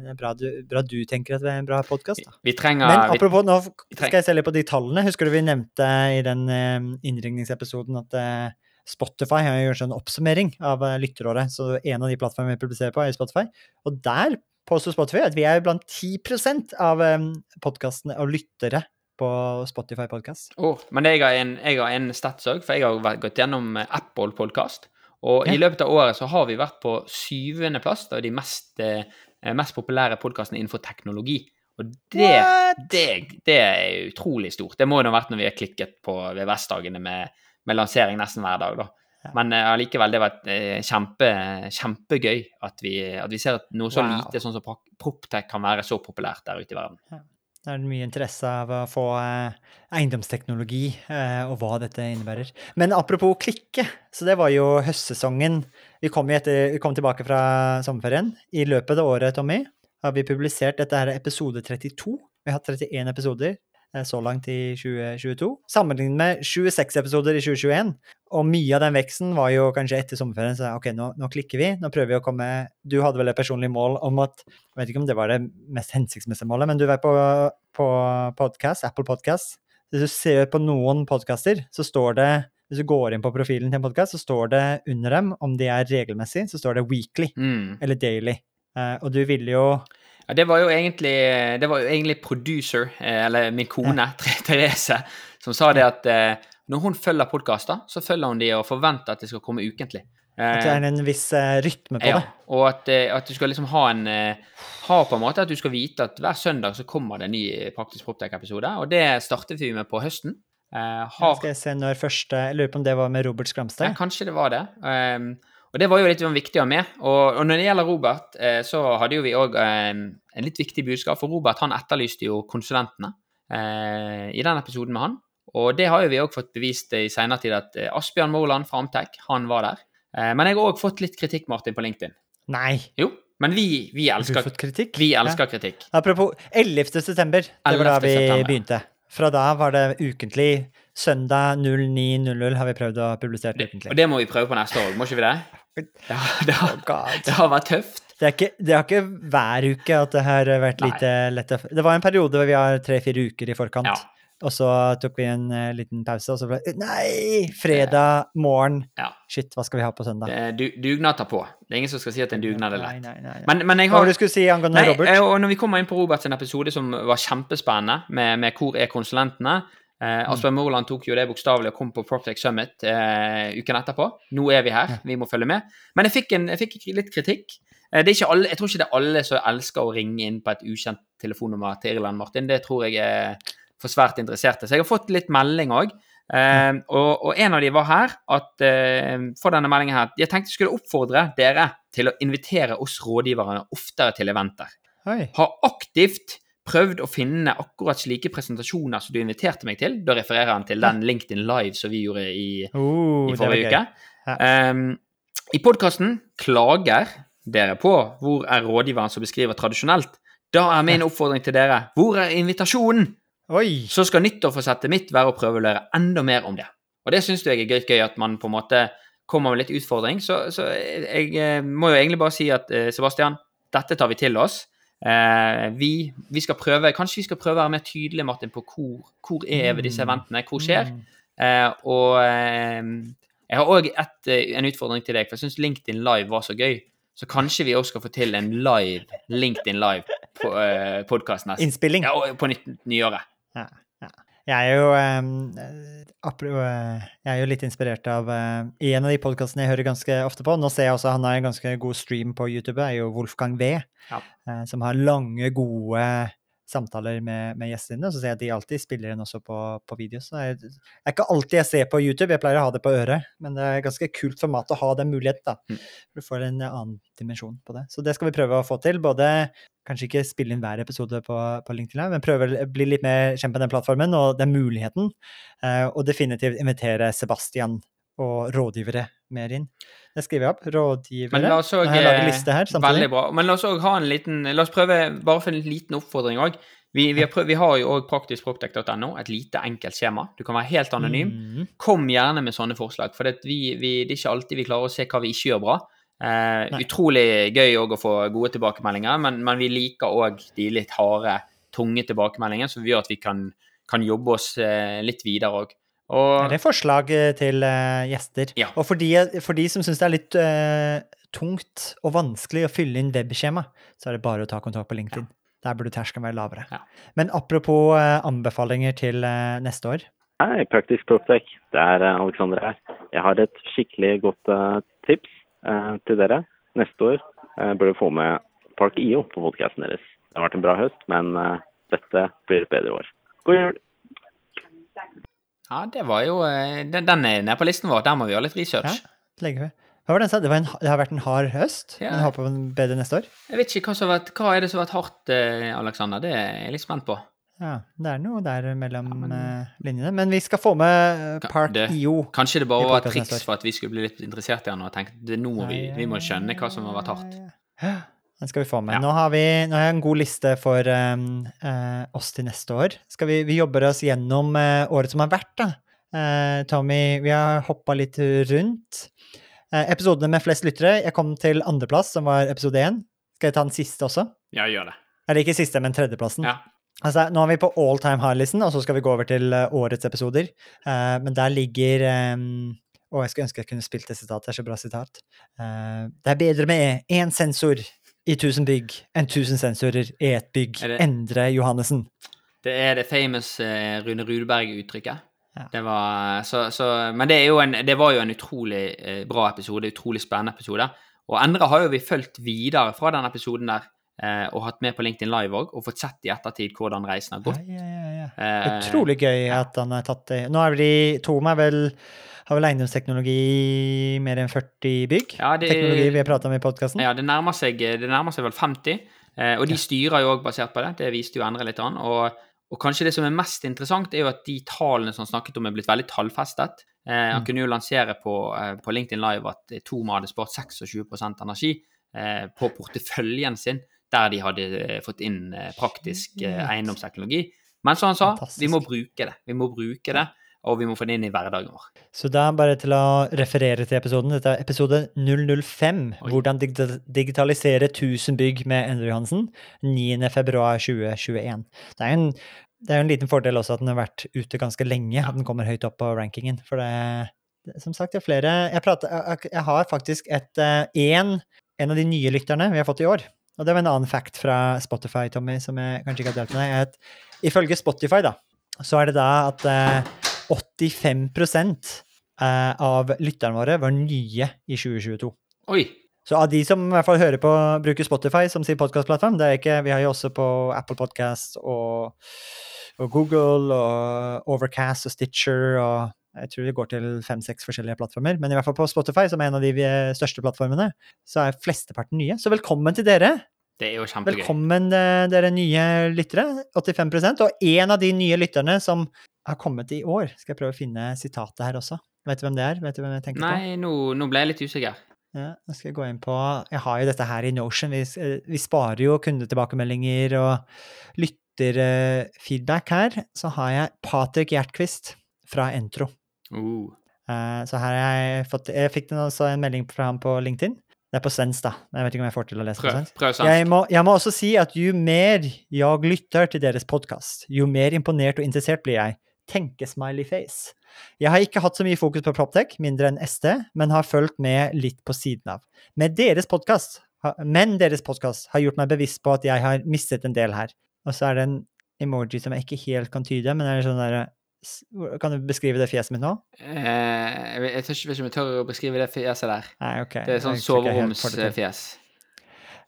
Det er bra du, bra du tenker at det er en bra podkast. Men apropos, nå skal jeg se litt på de tallene. Husker du vi nevnte i den eh, innringningsepisoden at eh, Spotify har gjort en oppsummering av eh, lytteråret. Så en av de plattformene vi publiserer på, er Spotify. Og der påstår Spotify at vi er blant 10% av um, podkastene og lyttere på Spotify Podcast. Oh, men jeg har en, jeg har en stats òg, for jeg har gått gjennom eh, Apple Podcast. Og Ja. i løpet av året så har vi vært på syvendeplass av de mest, eh, mest populære podkastene innenfor teknologi. Og det, det, det er utrolig stort. Det må jo ha vært når vi har klikket på VVS-dagene med, med lansering nesten hver dag, da. Men eh, allikevel, det var eh, kjempe, kjempegøy at vi, at vi ser at noe så Wow. lite sånn som Proptech kan være så populært der ute i verden. Det er mye interesse av å få eh, eiendomsteknologi og hva dette innebærer. Men apropos klikke, så det var jo høstsesongen. Vi kom, etter, vi kom tilbake fra sommerferien. I løpet av året, Tommy, har vi publisert dette her episode 32. Vi har hatt 31 episoder så langt i 2022, sammenlignet med 26 episoder i 2021. Og mye av den veksten var jo kanskje etter sommerferien, så ok, nå, nå klikker vi. Nå prøver vi å komme Du hadde vel et personlig mål om at Jeg vet ikke om det var det mest hensiktsmessige målet, men du var på, på podcast, Apple Podcast. Hvis du ser på noen podkaster, så står det Hvis du går inn på profilen til en podkast, så står det under dem, om de er regelmessig, så står det weekly Mm. eller daily. Eh, og du ville jo Ja, det var jo egentlig, det var jo egentlig producer, eh, eller min kone, Therese, som sa det at eh, når hun følger podkaster, så følger hun de og forventer at det skal komme ukentlig. At det Eh, er en viss eh, rytme på ja, det. og at, eh, at du skal liksom ha en eh, Ha på en måte at du skal vite at hver søndag så kommer det en ny Praktisk Proptech-episode, og det startet vi med på høsten. Eh, har, skal jeg se når første Jeg lurer på om det var med Robert ja, kanskje det var det. Um, og det var jo litt viktig å ha med. Og, og når det gjelder Robert, eh, så hadde jo vi òg en litt viktig budskap. For Robert han etterlyste jo konsulentene eh, i den episoden med han. Og det har jo vi òg fått bevist i seinere tid at eh, Asbjørn Moland fra Amtec, han var der. Eh, men jeg har òg fått litt kritikk, Martin, på LinkedIn. Nei! Jo, men vi, vi Har du elsker, fått kritikk? vi Ja. kritikk. Apropos 11. september, det var da vi september. begynte. Fra da var det ukentlig. Søndag 09.00 har vi prøvd å publisere Det, ukentlig. og det må vi prøve på neste år, må ikke vi det? Ja, det, har, Oh det har vært tøft. Det ikke, det har ikke hver uke at det har vært Nei. lite lett Det var en periode hvor vi har tre-fire uker i forkant. Ja. Og så tok vi en uh, liten pause, og så ble det Nei! Fredag morgen. Ja. Shit, hva skal vi ha på søndag? Du, dugnad tar på. Det er ingen som skal si at en dugnad er lett. nei, nei, nei. Men, men jeg Hva har det du skulle si angående Nei, Robert? eh, og når vi kommer inn på Roberts episode som var kjempespennende, med, med hvor er konsulentene. Eh, Asbjørn Moland tok jo det bokstavelig og kom på Proptech Summit eh, uken etterpå. Nå er vi her, vi må følge med. Men jeg fikk, en, jeg fikk litt kritikk. Eh, alle, jeg tror ikke det er alle som elsker å ringe inn på et ukjent telefonnummer til Irland, Martin. Det tror jeg er for svært interesserte. Så jeg har fått litt melding òg. Eh, og, og en av de var her at eh, for denne meldingen her Jeg tenkte jeg skulle oppfordre dere til å invitere oss rådgiverne oftere til eventer. Hei. Har aktivt prøvd å finne akkurat slike presentasjoner som du inviterte meg til. Da refererer han til den LinkedIn Live som vi gjorde i, Oh, i forrige uke. Um, I podkasten klager dere på hvor er rådgiveren som beskriver tradisjonelt. Da er min oppfordring til dere hvor er invitasjonen? Oi! Så skal nyttårsforsettet mitt være å prøve å lære enda mer om det. Og det syns jeg er gøy, gøy at man på en måte kommer med litt utfordring. Så, så jeg jeg, må jo egentlig bare si at eh, Sebastian, dette tar vi til oss. Eh, vi, vi skal prøve, Kanskje vi skal prøve å være mer tydelige, Martin, på hvor, hvor er disse eventene, hvor skjer. Mm. Eh, og eh, jeg har òg en utfordring til deg, for jeg syns LinkedIn Live var så gøy. Så kanskje vi òg skal få til en live LinkedIn Live-podkast neste Innspilling. ja, på nytt, nyåret. Ja. Jeg er jo eh, eh, Jeg er jo litt inspirert av eh, en av de podkastene jeg hører ganske ofte på Nå ser jeg også han har en ganske god stream på YouTube, er jo Wolfgang V, Ja. som har lange, gode samtaler med, med gjestene. Så ser jeg at de alltid spiller den også på, på video. Så det er, er ikke alltid jeg ser på YouTube, jeg pleier å ha det på øret. Men det er ganske kult format å ha den muligheten, da. Mm. Du får en annen dimensjon på det. Så det skal vi prøve å få til. Både kanskje ikke spille inn hver episode på, på LinkedIn, Live, men prøve å bli litt mer kjent med den plattformen og den muligheten. Eh, og definitivt invitere Sebastian og rådgivere mer inn. Det skriver jeg opp. Rådgivere. Men la oss også, jeg liste her. Veldig bra. Men la oss også ha en liten La oss prøve, bare for en liten oppfordring òg. Vi, vi, vi har jo òg praktiskproptech.no, et lite, enkelt skjema. Du kan være helt anonym. Mm. Kom gjerne med sånne forslag, for det, vi, vi, det er ikke alltid vi klarer å se hva vi ikke gjør bra. Eh, utrolig gøy å få gode tilbakemeldinger, men, men vi liker òg de litt harde, tunge tilbakemeldingene, som gjør at vi kan, kan jobbe oss eh, litt videre òg. Og Er det forslag eh, til uh, gjester? Ja. Og for de, for de som syns det er litt uh, tungt og vanskelig å fylle inn webskjema, så er det bare å ta kontakt på LinkedIn. Der burde terskelen være lavere. Ja. Men apropos uh, anbefalinger til neste år. Hei, Praktisk Proptech. Det er Alexander her. Jeg har et skikkelig godt tips eh, til dere. Neste år uh, bør du få med Park IO på podkasten deres. Det har vært en bra høst, men dette blir et bedre år. God jul! Ja, det var jo eh, Den, den er nede på listen vår. Der må vi gjøre litt research. Legger vi. Hva var det han sa? Det, var en, det har vært en hard høst, Ja. men håper den bedre neste år. Jeg vet ikke hva som har vært Hva er det som har vært hardt, Aleksander. Alexander? Det er jeg litt spent på. Ja, det er noe der mellom Ja, men- eh, linjene. Men vi skal få med eh, Park det- IO. Kanskje det bare var et triks for at vi skulle bli litt interessert i han og tenke det nå må vi, vi må skjønne hva som har vært hardt. Den skal vi få med. Ja. Nå har vi nå har jeg en god liste for um, uh, oss til neste år. Skal vi, vi jobber oss gjennom uh, året som har vært, da. Uh, Tommy, vi har hoppa litt rundt. Episodene med flest lyttere. Jeg kom til andreplass, som var episode én. Skal jeg ta den siste også? Ja, gjør det. Eller ikke siste, men tredjeplassen. Ja. Altså, nå er vi på all time high-listen, og så skal vi gå over til årets episoder. Men der ligger um, Å, jeg skulle ønske jeg kunne spilt det sitatet. Det er så bra sitat. Det er bedre med én sensor i 1000 bygg enn 1000 sensorer i ett bygg. Det- Endre Johannessen. Det er det famous eh, Rune Rudberg-uttrykket. Ja. Det var, så, så, men det, er jo en, det var jo en utrolig eh, bra episode, utrolig spennende episode. Og Endre har jo vi fulgt videre fra den episoden der, eh, og hatt med på LinkedIn Live òg, og fått sett i ettertid hvordan reisen har gått. ja, ja, ja. Utrolig gøy at han har tatt det. Nå er de to med vel har vel eiendomsteknologi mer enn 40 bygg? Ja, det- Teknologi vi har prata om i podkasten? Ja, det nærmer seg, det nærmer seg vel 50, eh, og de styrer jo òg basert på det. Det viste jo Endre litt an. Og, og kanskje det som er mest interessant, er jo at de tallene som han snakket om, er blitt veldig tallfestet. Eh, han Mm. kunne jo lansere på, eh, på LinkedIn Live at eh, Toma hadde spart 26% energi eh, på porteføljen sin, der de hadde eh, fått inn eh, praktisk eh, eiendomsteknologi. Men som han sa, Fantastisk. vi må bruke det. Vi må bruke det, og vi må få den inn i hverdagen vår. Så da bare til å referere til episoden. Dette er episode 005. Oi. Hvordan dig digitalisere 1000 bygg med Endre Johansen. 9. februar 2021. Det er jo en, er en liten fordel også at den har vært ute ganske lenge, at den kommer høyt opp på rankingen. For det, det som sagt, det er flere Jeg, prater, jeg, jeg har faktisk et eh, en, en av de nye lytterne vi har fått i år. Og det var en annen fact fra Spotify, Tommy, som jeg kanskje ikke har delt med deg. at Ifølge Spotify, da, så er det da at eh, 85 eh, av lytterne våre var nye i 2022. Oi! Så av de som i hvert fall hører på, bruker Spotify som sin podkastplattform Vi har jo også på Apple Podcast og, og Google og Overcast og Stitcher og jeg tror det går til fem-seks forskjellige plattformer. Men i hvert fall på Spotify, som er en av de største plattformene, så er flesteparten nye. Så velkommen til dere! Det er jo kjempegøy. Velkommen, eh, dere nye lyttere. 85% Og en av de nye lytterne som har kommet i år Skal jeg prøve å finne sitatet her også. Vet du hvem det er? Vet du hvem jeg tenker på? Nei, nå, nå ble jeg litt usikker. Ja, nå skal jeg gå inn på Jeg har jo dette her i Notion. Vi, eh, vi sparer jo kundetilbakemeldinger og lytterfeedback her. Så har jeg Patrick Gjertquist fra Entro. Uh. Eh, Så her har jeg fått Jeg fikk også en melding fra ham på LinkedIn. Det er på svensk, da. Men jeg vet ikke om jeg får til å lese på Prøv, prøv svensk. Jeg må, jeg må også si at jo mer jeg lytter til deres podkast, jo mer imponert og interessert blir jeg. Tenke smiley face. Jeg har ikke hatt så mye fokus på Proptech, mindre enn SD, men har fulgt med litt på siden av. Med deres podcast, men deres podkast har gjort meg bevisst på at jeg har mistet en del her. Og så er det en emoji som jeg ikke helt kan tyde, men det er sånn derre Kan du beskrive det fjeset mitt nå? Eh, jeg tør ikke om jeg tør å beskrive det fjeset der. Nei, okay. Det er sånn det soveromsfjes.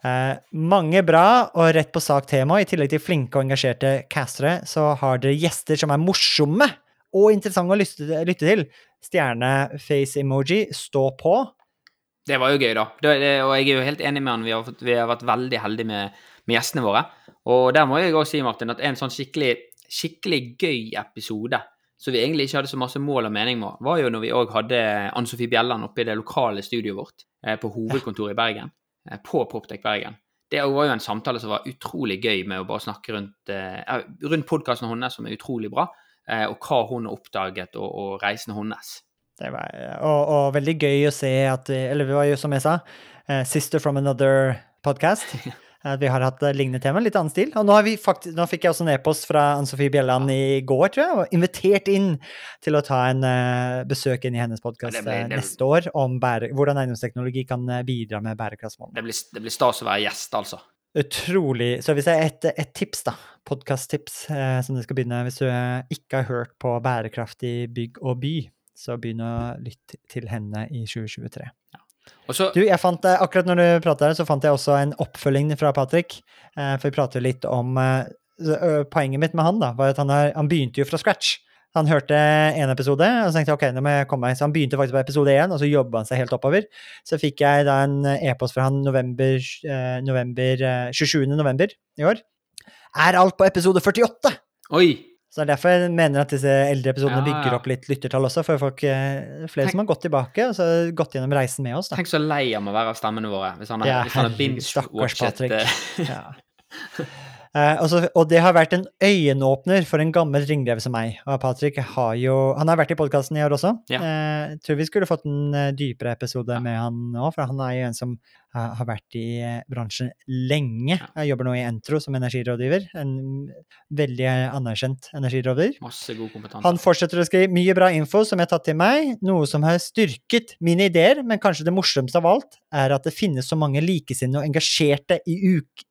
Eh, mange bra og rett på sak tema. I tillegg til flinke og engasjerte castere, så har dere gjester som er morsomme og interessante å lytte, til. Stjerne-face-emoji, stå på. Det var jo gøy, da. Og jeg er jo helt enig med han. Vi har, vi har vært veldig heldige med, med gjestene våre. Og der må jeg også si, Martin, at en sånn skikkelig, skikkelig gøy episode som vi egentlig ikke hadde så masse mål og mening med, var jo når vi òg hadde Ann Sofie Bjelland oppe i det lokale studioet vårt eh, på hovedkontoret i Bergen. Eh, på Proptech Bergen. Det var jo en samtale som var utrolig gøy med å bare snakke rundt, eh, rundt podkasten hennes, som er utrolig bra, eh, og hva hun har oppdaget, og, og reisene hennes. Det var, og, og veldig gøy å se at Eller vi var jo som jeg sa, eh, Sister from Another podcast. At vi har hatt eh, lignende tema, litt annen stil. Og nå, har vi faktisk, nå fikk jeg også en e-post fra Ann Sofie Bjelland i går, tror jeg, og invitert inn til å ta en uh, besøk inn i hennes podkast Ja, neste år om bære, hvordan eiendomsteknologi kan eh, bidra med bærekraftsmålene. Det blir, det blir stas å være gjest, altså. Utrolig Så hvis jeg har et, et tips, da, podkast-tips, eh, som du skal begynne Hvis du eh, ikke har hørt på Bærekraftig bygg og by, så begynn å lytte til henne i 2023. Og så Du, jeg fant, eh, akkurat når du prater, så fant jeg også en oppfølging fra Patrick. Eh, for vi prater litt om eh, Poenget mitt med han da, var at han, er, han begynte jo fra scratch. Han hørte en episode, og så tenkte jeg ok, nå må jeg komme meg. Så han begynte faktisk på episode én, og så jobba han seg helt oppover. Så fikk jeg da en e-post fra han november, november eh, 27. november i år. Er alt på episode 48? Oi! Så det er derfor jeg mener at disse eldre episodene Ja, bygger opp litt lyttertall også, for folk, eh, flere Tenk- som har gått tilbake og så gått gjennom reisen med oss. da. Tenk så lei han må være av stemmene våre hvis han har, Ja, binge-watchet. stakkars Patrick. eh, Ja. Eh, og, så, og det har vært en øyenåpner for en gammel ringrev som meg. Og Patrick har jo Han har vært i podkasten i år også. Ja. Eh, tror vi skulle fått en eh, dypere episode Ja. med han nå, for han er jo en som eh, har vært i eh, bransjen lenge. Jeg jobber nå i Entro som energirådgiver. En veldig anerkjent energirådgiver. Masse god kompetanse. Han fortsetter å skrive mye bra info som jeg har tatt til meg, noe som har styrket mine ideer, men kanskje det morsomste av alt er at det finnes så mange likesinnede og engasjerte i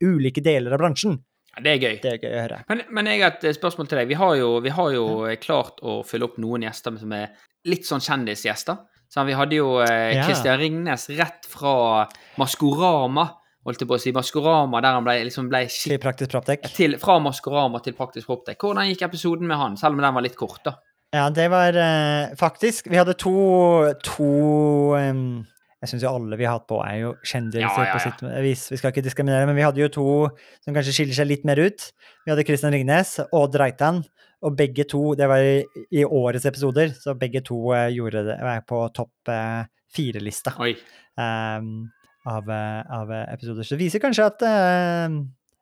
ulike deler av bransjen. Ja, det er gøy. Det er gøy å høre. Men, men jeg har et eh, spørsmål til deg. Vi har jo, vi har jo eh, klart å fylle opp noen gjester som er litt sånn kjendisgjester. Så vi hadde jo eh, Ja. Christian Ringnes rett fra Maskorama, holdt jeg på å si. Maskorama, der han ble, liksom ble Til Praktisk Proptech. Fra Maskorama til Praktisk Proptech. Hvordan gikk episoden med han, selv om den var litt kort, da? Ja, det var eh, faktisk Vi hadde to, to em, Jeg syns jo alle vi har hatt på, er jo kjendiser Ja, ja, på sitt vis. Vi skal ikke diskriminere, men vi hadde jo to som kanskje skiller seg litt mer ut. Vi hadde Kristian Ringnes og Odd Reitan, og begge to Det var i, i årets episoder, så begge to eh, gjorde det var på topp eh, fire-lista. Um, av, av episoder. Så det viser kanskje at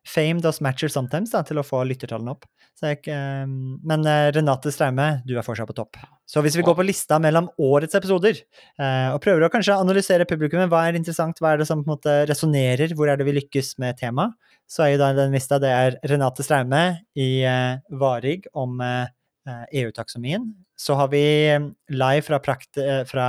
fame does matcher sometimes, da, til å få lyttertallene opp. Så jeg, eh, men eh, Renate Straume, du er fortsatt på topp. Så hvis vi går på lista mellom årets episoder, eh, og prøver å kanskje analysere publikummet, hva er interessant, hva er det som på en måte resonnerer, hvor er det vi lykkes med temaet, så er jo da den lista det er Renate Straume i Varig om eh, EU-taksonomien. Så har vi live fra, prakt, fra,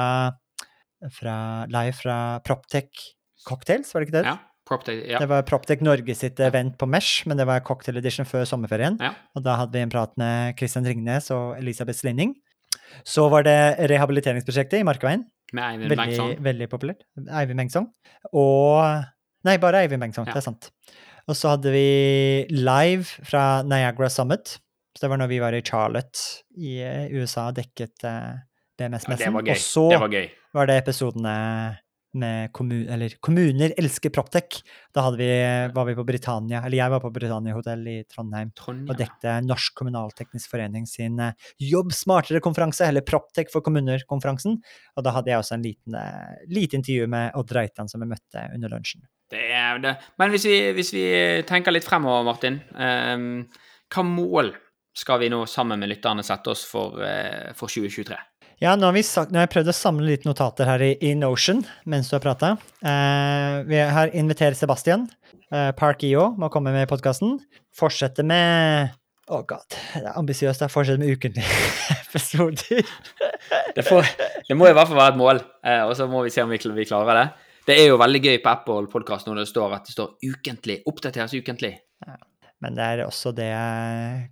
fra, live fra Proptech Cocktails, var det ikke det? Ja. Proptech, ja. Det var Proptech Norge sitt event på Mesh, men det var cocktail edition før sommerferien. Ja. Og da hadde vi en prat med Christian Ringnes og Elisabeth Slinning. Så var det rehabiliteringsprosjektet i Markveien. Med Eivind Veldig, Bengtsson. veldig populært. Eivind Mengsong. Og Nei, bare Eivind Mengsong, Ja. det er sant. Og så hadde vi live fra Niagara Summit. Så det var når vi var i Charlotte i eh, USA og dekket eh, BMS-messen. det var gøy. og så Det var var det episodene med kommun, eller Kommuner elsker Proptech. Da vi, var vi på Britannia, eller jeg var på Britannia hotell i Trondheim og dekte Norsk Kommunalteknisk Forening sin eh, Jobb smartere-konferanse, eller Proptech for kommuner-konferansen. Og da hadde jeg også en liten, eh, lite intervju med Odd Reitan som jeg møtte under lunsjen. Det er det. Men hvis vi, hvis vi tenker litt fremover, Martin. Um, hva mål skal vi nå sammen med lytterne sette oss for, uh, for 2023? Ja, nå har, vi sagt, nå har jeg prøvd å samle litt notater her i, i Notion mens du har prata. Eh, vi har invitert Sebastian. Eh, Park IO må komme med i podkasten. Fortsette med Å, god. Det er ambisiøst. Fortsette med ukentlige episoder. Det, får, det må i hvert fall være et mål, eh, og så må vi se om vi, vi klarer det. Det er jo veldig gøy på Apple Podcast når det står at det står ukentlig. Oppdateres ukentlig. Men det er også det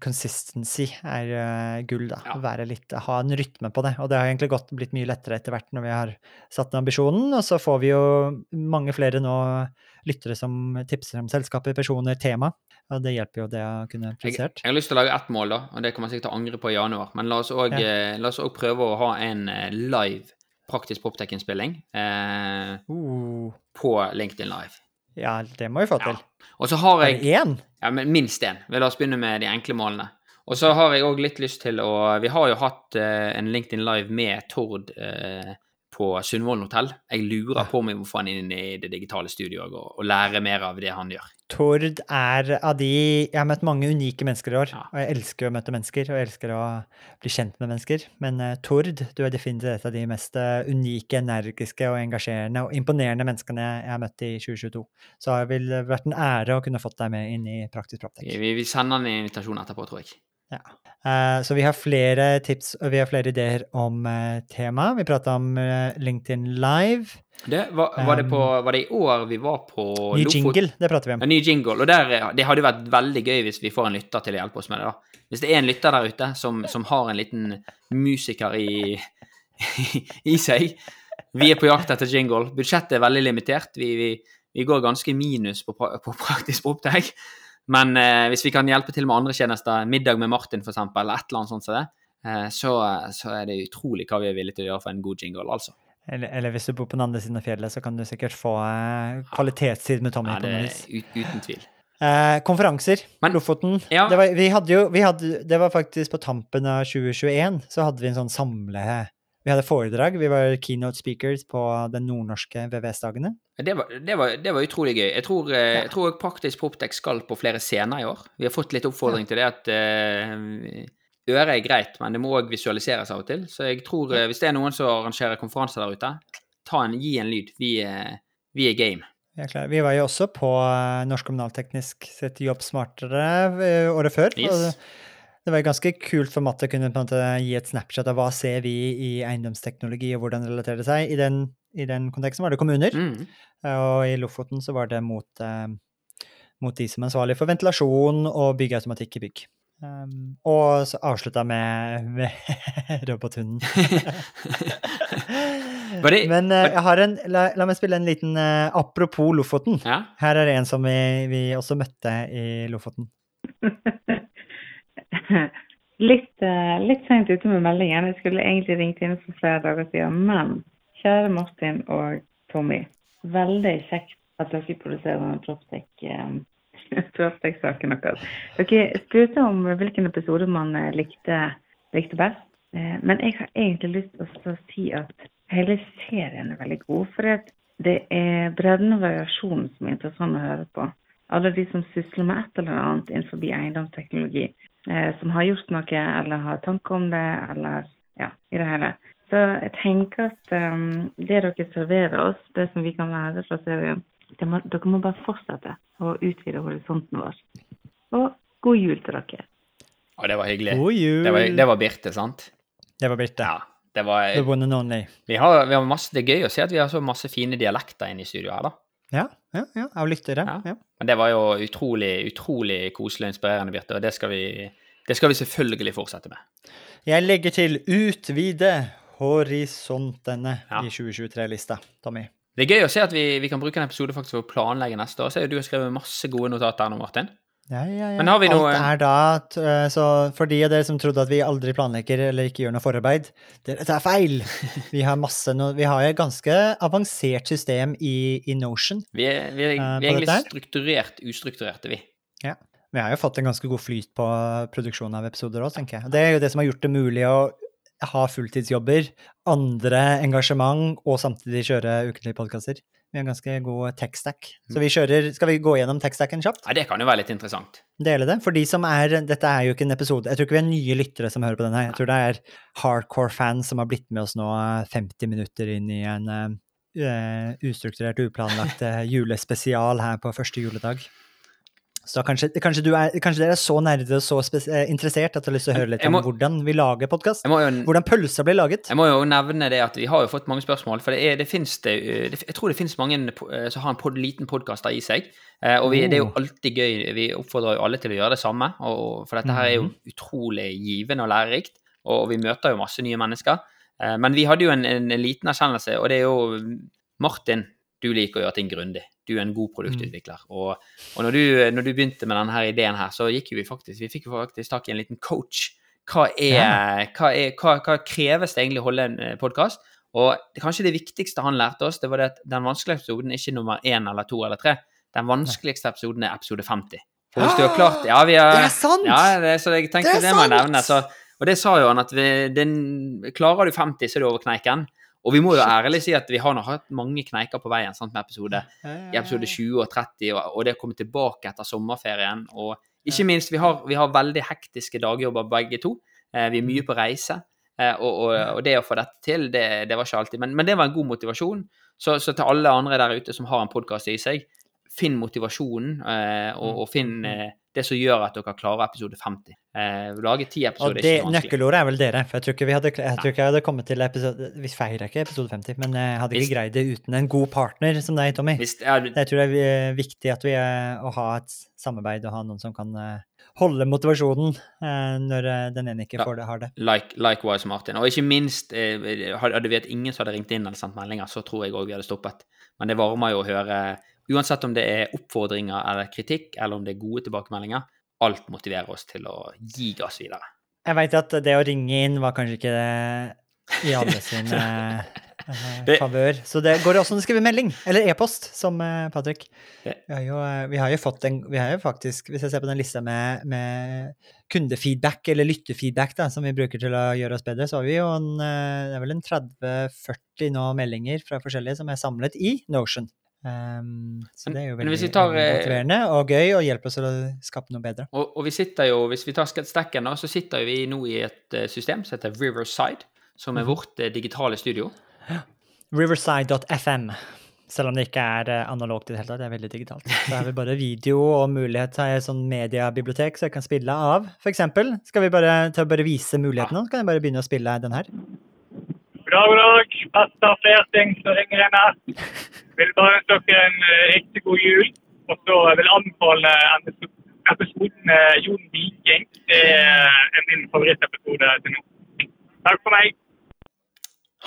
consistency er eh, gull, da. Ja. Være litt, ha en rytme på det. Og det har egentlig gått, blitt mye lettere etter hvert når vi har satt ned ambisjonen. Og så får vi jo mange flere nå lyttere som tipser om selskaper, personer, tema. Og det hjelper jo det å kunne Jeg, jeg har lyst til å lage ett mål, da, og det kommer jeg sikkert til å angre på i januar. Men la oss òg Ja. prøve å ha en eh, live praktisk poptech-innspilling eh, Uh, på LinkedIn Live. Ja, det må vi få til. Ja. Og så har jeg En? én? Ja, men minst én. La oss begynne med de enkle målene. Og så har jeg òg litt lyst til å Vi har jo hatt uh, en LinkedIn Live med Tord eh, på Sundvolden hotell. Jeg lurer på om jeg må få han inn i det digitale studioet og, og lære mer av det han gjør. Tord er av de Jeg har møtt mange unike mennesker i år, Ja. og jeg elsker å møte mennesker, og jeg elsker å bli kjent med mennesker. Men uh, Tord, du er definitivt et av de mest eh, unike, energiske og engasjerende og imponerende menneskene jeg har møtt i 2022. Så det ville vært en ære å kunne fått deg med inn i Praktisk Proptek. Vi, vi sender han en invitasjon etterpå, tror jeg. Eh, så vi har flere tips og vi har flere ideer om uh, tema. Vi prata om eh, LinkedIn Live. Det, var, var, det på, var det i år vi var på Ny Lofot- jingle, det prater vi om. Ja, ny jingle. Og der, eh, det hadde vært veldig gøy hvis vi får en lytter til å hjelpe oss med det. da. Hvis det er en lytter der ute som, som har en liten musiker i, i seg Vi er på jakt etter jingle. Budsjettet er veldig limitert. Vi, vi, vi går ganske minus på, på praktisk opplegg. Men eh, hvis vi kan hjelpe til med andre tjenester, middag med Martin f.eks., eller et eller annet sånt som det, eh, så, så er det utrolig hva vi er villige til å gjøre for en god jingle, altså. Eller, eller hvis du bor på den andre siden av fjellet, så kan du sikkert få eh, kvalitetstid med Tommy. Ja, på det er ut, uten tvil. Eh, konferanser. Men- Lofoten. Ja. Det, var, vi hadde jo, vi hadde, det var faktisk på tampen av 2021, så hadde vi en sånn samle... Vi hadde foredrag. Vi var keynote speakers på den nordnorske VVS-dagene. Det var, det, det var utrolig gøy. Jeg tror, ja. jeg tror Praktisk Proptex skal på flere scener i år. Vi har fått litt oppfordring til det at uh, øret er greit, men det må òg visualiseres av og til. Så jeg tror eh, hvis det er noen som arrangerer konferanser der ute, ta en, gi en lyd. Vi, uh, vi er game. Er vi var jo også på eh, Norsk Kommunalteknisk sitt Jobb smartere eh, året før. Yes. og det var ganske kult for Matte å kunne på en måte gi et snapshot av hva ser vi i eiendomsteknologi, og hvordan relaterer det seg. I den, i den konteksten var det kommuner, Mm. og i Lofoten så var det mot, eh, mot de som er ansvarlig for ventilasjon og byggautomatikk i bygg. Um, og så avslutta med, med robothunden. Det- Men uh, jeg har en, la, la meg spille en liten uh, apropos Lofoten. Ja? Her er det en som vi, vi også møtte i Lofoten. litt, eh, litt sent ute med meldingen. Jeg skulle egentlig ringt inn for flere dager siden. Men kjære Martin og Tommy. Veldig kjekt at dere produserer denne eh, Proptech-saken deres. Dere spurte om hvilken episode man eh, likte, likte best. Men jeg har egentlig lyst til å si at hele serien er veldig god. For det er bredden og variasjonen som er interessant å høre på. Alle de som sysler med et eller annet innenfor eiendomsteknologi, som har gjort noe eller har tanker om det, eller ja, i det hele. Så jeg tenker at um, det dere serverer oss, det som vi kan lære fra serien, det må, dere må bare fortsette å utvide horisonten vår. Og god jul til dere. Å, det var hyggelig. God jul! Det var, det var Birte, sant? Det var Birte. Ja. Det var, The one and only. vi har, vi har masse, det er gøy å se at vi har så masse fine dialekter inne i studio her, da. Ja, ja, ja, av lyttere. Ja. Men det var jo utrolig, utrolig koselig og inspirerende, Birte, og det skal vi, det skal vi selvfølgelig fortsette med. Jeg legger til 'utvide horisontene' i 2023-lista, Tommy. Det er gøy å se at vi, vi kan bruke en episode faktisk for å planlegge neste år. Så du har skrevet masse gode notater nå, Martin. Ja, ja, ja. Men har vi Alt er da, eh, så for de av dere som trodde at vi aldri planlegger eller ikke gjør noe forarbeid, det er feil! Vi har masse no Vi har et ganske avansert system i, i Notion. Vi er, vi er, Eh, vi er egentlig strukturert ustrukturerte, vi. Vi har jo fått en ganske god flyt på produksjonen av episoder òg, tenker jeg. Det er jo det som har gjort det mulig å ha fulltidsjobber, andre engasjement, og samtidig kjøre ukentlige podkaster. Vi har en ganske god tech-stack. Så vi kjører Skal vi gå gjennom tech-stacken kjapt? Ja, det kan jo være litt interessant. Dele det? For de som er Dette er jo ikke en episode Jeg tror ikke vi er nye lyttere som hører på den her. Jeg tror det er hardcore fans som har blitt med oss nå eh, 50 minutter inn i en eh, eh, ustrukturert, uplanlagt eh, julespesial her på første juledag. Så kanskje, kanskje, du er, kanskje dere er så nerde og så eh, interessert at du har lyst til å høre litt må, om hvordan vi lager podkast? Hvordan pølser blir laget? jeg må jo nevne det at vi har jo fått mange spørsmål, for det, er, det finnes det, det Jeg tror det finnes mange eh, som har en pod, liten podkast i seg. eh, Og vi, det er jo Oh. alltid gøy. Vi oppfordrer jo alle til å gjøre det samme. Og, for dette her er jo Mhm. utrolig givende og lærerikt. Og vi møter jo masse nye mennesker. Men vi hadde jo en, en, en liten erkjennelse, og det er jo Martin, du liker å gjøre ting grundig. Du er en god produktutvikler. Og, og når, du, når du begynte med denne ideen her, så gikk vi faktisk Vi fikk faktisk tak i en liten coach. Hva er, hva, er hva, hva kreves det egentlig å holde en podkast? Og kanskje det viktigste han lærte oss, det var det at den vanskeligste episoden er ikke nummer én eller to eller tre. Den vanskeligste episoden er episode 50. For hvis du har klart Ja, vi har Det er sant! Ja, det, så jeg tenkte Det det, må jeg nevne. Så, og det sa jo han, at vi, den, klarer du 50, så er du over kneiken. Og vi må jo ærlig si at vi har hatt mange kneiker på veien sant, med episode i episode 20 og 30, og, det å komme tilbake etter sommerferien. Og ikke minst, vi har, vi har veldig hektiske dagjobber begge to. Eh, vi er mye på reise. Eh, og, og, og det å få dette til, det, det var ikke alltid. Men, men det var en god motivasjon. Så, så til alle andre der ute som har en podkast i seg, finn motivasjonen, eh, og, og finn eh, det som gjør at dere klarer episode 50. Eh, lage ti Og det, er ikke vanskelig. nøkkelordet er vel dere. For jeg tror ikke vi hadde, jeg tror ikke jeg hadde kommet til episode Vi feirer ikke episode 50, men jeg hadde Hvis- ikke greid det uten en god partner som deg, Tommy. Hvis, ja, Jeg tror det er viktig at vi å ha et samarbeid og ha noen som kan eh, holde motivasjonen eh, når eh, den ene ikke får det, har det. like, likewise, Martin. Og ikke minst, eh, hadde vi hatt ingen som hadde ringt inn eller sendt meldinger, så tror jeg òg vi hadde stoppet. Men det varmer jo å høre, uansett om det er oppfordringer eller kritikk, eller om det er gode tilbakemeldinger, alt motiverer oss til å gi gass videre. Jeg veit at det å ringe inn var kanskje ikke det i alle sin eh, favør. Så det går også an å skrive melding, eller e-post, som eh, Patrick. Vi har, jo, eh, vi har jo fått en Vi har jo faktisk, hvis jeg ser på den lista med, med kundefeedback, eller lyttefeedback, da, som vi bruker til å gjøre oss bedre, så har vi jo en eh, Det er vel en 30-40 nå meldinger fra forskjellige som er samlet i Notion. Um, så Men- det er jo veldig, vi tar, eh, motiverende og gøy, og hjelper oss til å skape noe bedre. Og, og vi sitter jo, hvis vi tar stekken, da, så sitter vi nå i et eh, system som heter Riverside, som er vårt eh, digitale studio. Riverside.fm. Selv om det ikke er analogt i det hele tatt, det er veldig digitalt. Så har vi bare video og mulighet til sånn mediebibliotek så jeg kan spille av. Eksempel, skal vi bare, bare vise mulighetene, så kan jeg bare begynne å spille den her. God dag, god dag. Petter Flerting som ringer inn her. Vil bare ønske dere en eh, riktig god jul. Og så vil jeg anbefale en episoden Jon Viking. Det er min favorittepisode til nå. Takk for meg.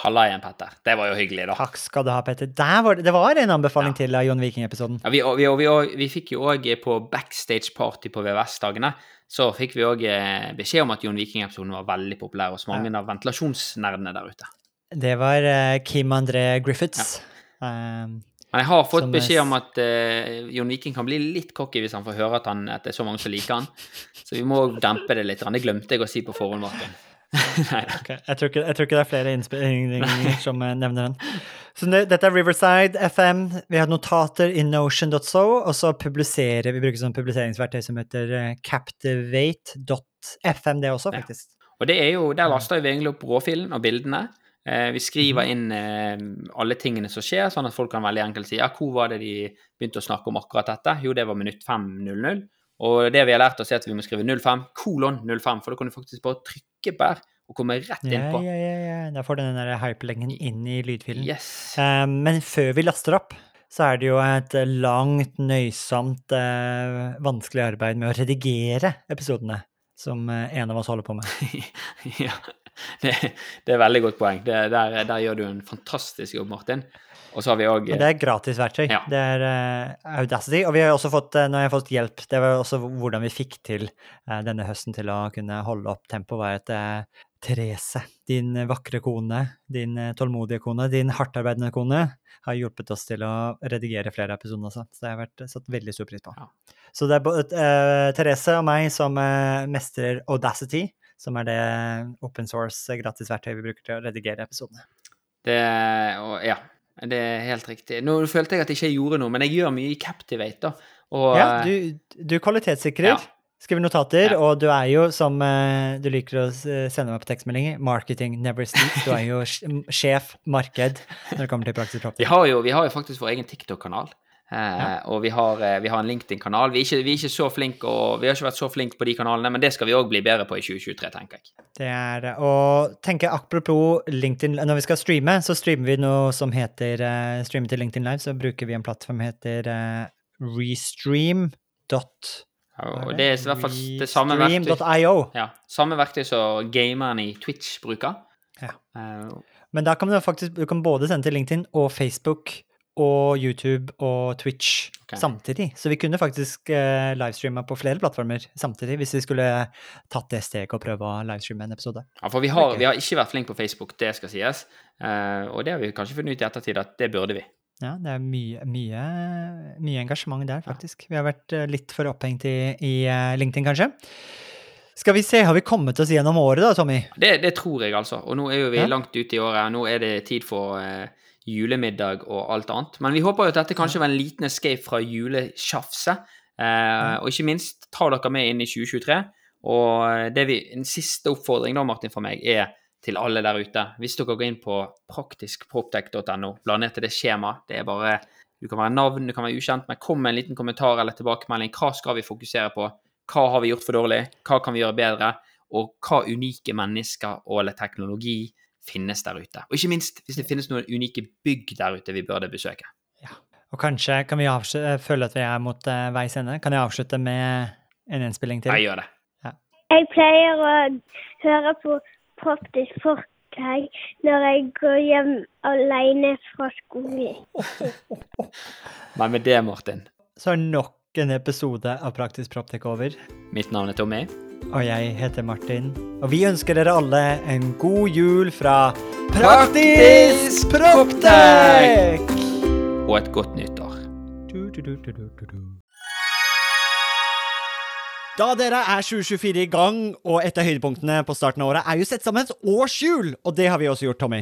Halla igjen, Petter. Det var jo hyggelig, da. Takk skal du ha, Petter. Der var det, det var en anbefaling til av Jon Viking-episoden. Ja, vi, vi, vi, vi fikk jo òg på backstage-party på VVS-dagene, så fikk vi òg beskjed om at Jon Viking-episoden var veldig populær hos mange av ventilasjonsnerdene der ute. Det var eh, Kim André Griffiths. Um, Men jeg har fått er beskjed om at uh, Jon Viking kan bli litt cocky hvis han får høre at, han, at det er så mange som liker han. Så vi må dempe det litt. Det glemte jeg å si på forhånd, Martin. okay. Jeg tror, ikke, jeg tror ikke det er flere innspillinger som eh, nevner den. Så det, dette er Riverside FM. Vi har notater i notion.so, og så publiserer vi bruker sånn publiseringsverktøy som heter eh, captivate.fm, det også, Ja. faktisk. Og det er jo, der laster vi egentlig opp råfilen og bildene. Eh, vi skriver Mhm. inn eh, alle tingene som skjer, sånn at folk kan veldig enkelt si ja, hvor var det de begynte å snakke om akkurat dette? Jo, det var minutt 5.00. Og det vi har lært oss, er at vi må skrive 05, kolon 05, for da kan du faktisk bare trykke på der og komme rett inn Ja, ja, ja, ja. Da får du den der hyperlengen inn i lydfilen. Yes. Eh, men før vi laster opp, så er det jo et langt, nøysomt, vanskelig arbeid med å redigere episodene, som en av oss holder på med. ja, det, det er veldig godt poeng. Det, der, der gjør du en fantastisk jobb, Martin. Og så har vi òg det er gratisverktøy. Ja. Det er uh, Audacity. Og vi har også fått, eh, nå har jeg fått hjelp, det var også hvordan vi fikk til uh, denne høsten til å kunne holde opp tempoet, var at uh, Therese, din vakre kone, din tålmodige kone, din hardtarbeidende kone, har hjulpet oss til å redigere flere episoder også. Så det har jeg vært satt veldig stor pris på. Ja. Så det er både Therese og meg som mestrer Audacity, som er det open source eh, gratisverktøyet vi bruker til å redigere episodene. Det, og, ja, det er helt riktig. Nå følte jeg at jeg ikke gjorde noe, men jeg gjør mye i Captivate, da. Og, Ja, du, du kvalitetssikrer, Ja. skriver notater, Ja. og du er jo, som eh, du liker å sende meg på tekstmeldinger, marketing never sleeps. Du er jo sjef marked når det kommer til praksis vi, har jo, vi har jo faktisk vår egen TikTok-kanal. Eh, Og vi har, eh, vi har en LinkedIn-kanal. Vi, vi vi har ikke vært så flinke på de kanalene, men det skal vi òg bli bedre på i 2023, tenker jeg. Det er det. Og tenker apropos LinkedIn, når vi skal streame, så streamer vi noe som heter uh, Streame til LinkedIn Live, så bruker vi en plattform som heter eh, restream. Og det er i hvert fall det samme verktøy, ja, samme verktøy som gamerne i Twitch bruker. Ja. Eh, Men da kan du faktisk du kan både sende til LinkedIn og Facebook og YouTube og Twitch okay. samtidig. Så vi kunne faktisk eh, livestreama på flere plattformer samtidig, hvis vi skulle tatt det steget og prøve å livestreame en episode. Ja, for vi har, vi har ikke vært flinke på Facebook, det skal sies. Eh, og det har vi kanskje funnet ut i ettertid at det burde vi. Ja, det er mye, mye, mye engasjement der, faktisk. Vi har vært eh, litt for opphengt i, i eh, LinkedIn, kanskje. Skal vi se, har vi kommet oss gjennom året da, Tommy? Det, det tror jeg, altså. Og nå er jo vi Ja. langt ute i året. Nå er det tid for eh, julemiddag og alt annet. Men vi håper jo at dette kanskje var en liten escape fra julesjafset. Eh, Og ikke minst, ta dere med inn i 2023. Og det vi, en siste oppfordring da, Martin, for meg, er til alle der ute. Hvis dere går inn på praktiskproptech.no, bla ned til det skjemaet. Det er bare Du kan være navn, du kan være ukjent, men kom med en liten kommentar eller tilbakemelding. Hva skal vi fokusere på? Hva har vi gjort for dårlig? Hva kan vi gjøre bedre? Og hva unike mennesker og eller teknologi finnes der ute? Og ikke minst, hvis det finnes noen unike bygg der ute vi burde besøke. Ja. Og kanskje kan vi avslutte, føle at vi er mot uh, veis ende. Kan jeg avslutte med en innspilling til? Jeg gjør det. Ja. Jeg pleier å høre på folk jeg når jeg går hjem alene fra skolen. Men med det, Martin, Så er nok en episode av Praktisk Proptek over. mitt navn er Tommy. Og jeg heter Martin. Og vi ønsker dere alle en god jul fra Praktisk Proptek! Og et godt nyttår. Da dere er 2024 i gang, og et av høydepunktene på starten av året er jo sett sammen et årshjul, og det har vi også gjort, Tommy.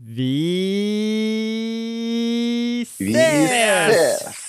Vi ses! Vi ses!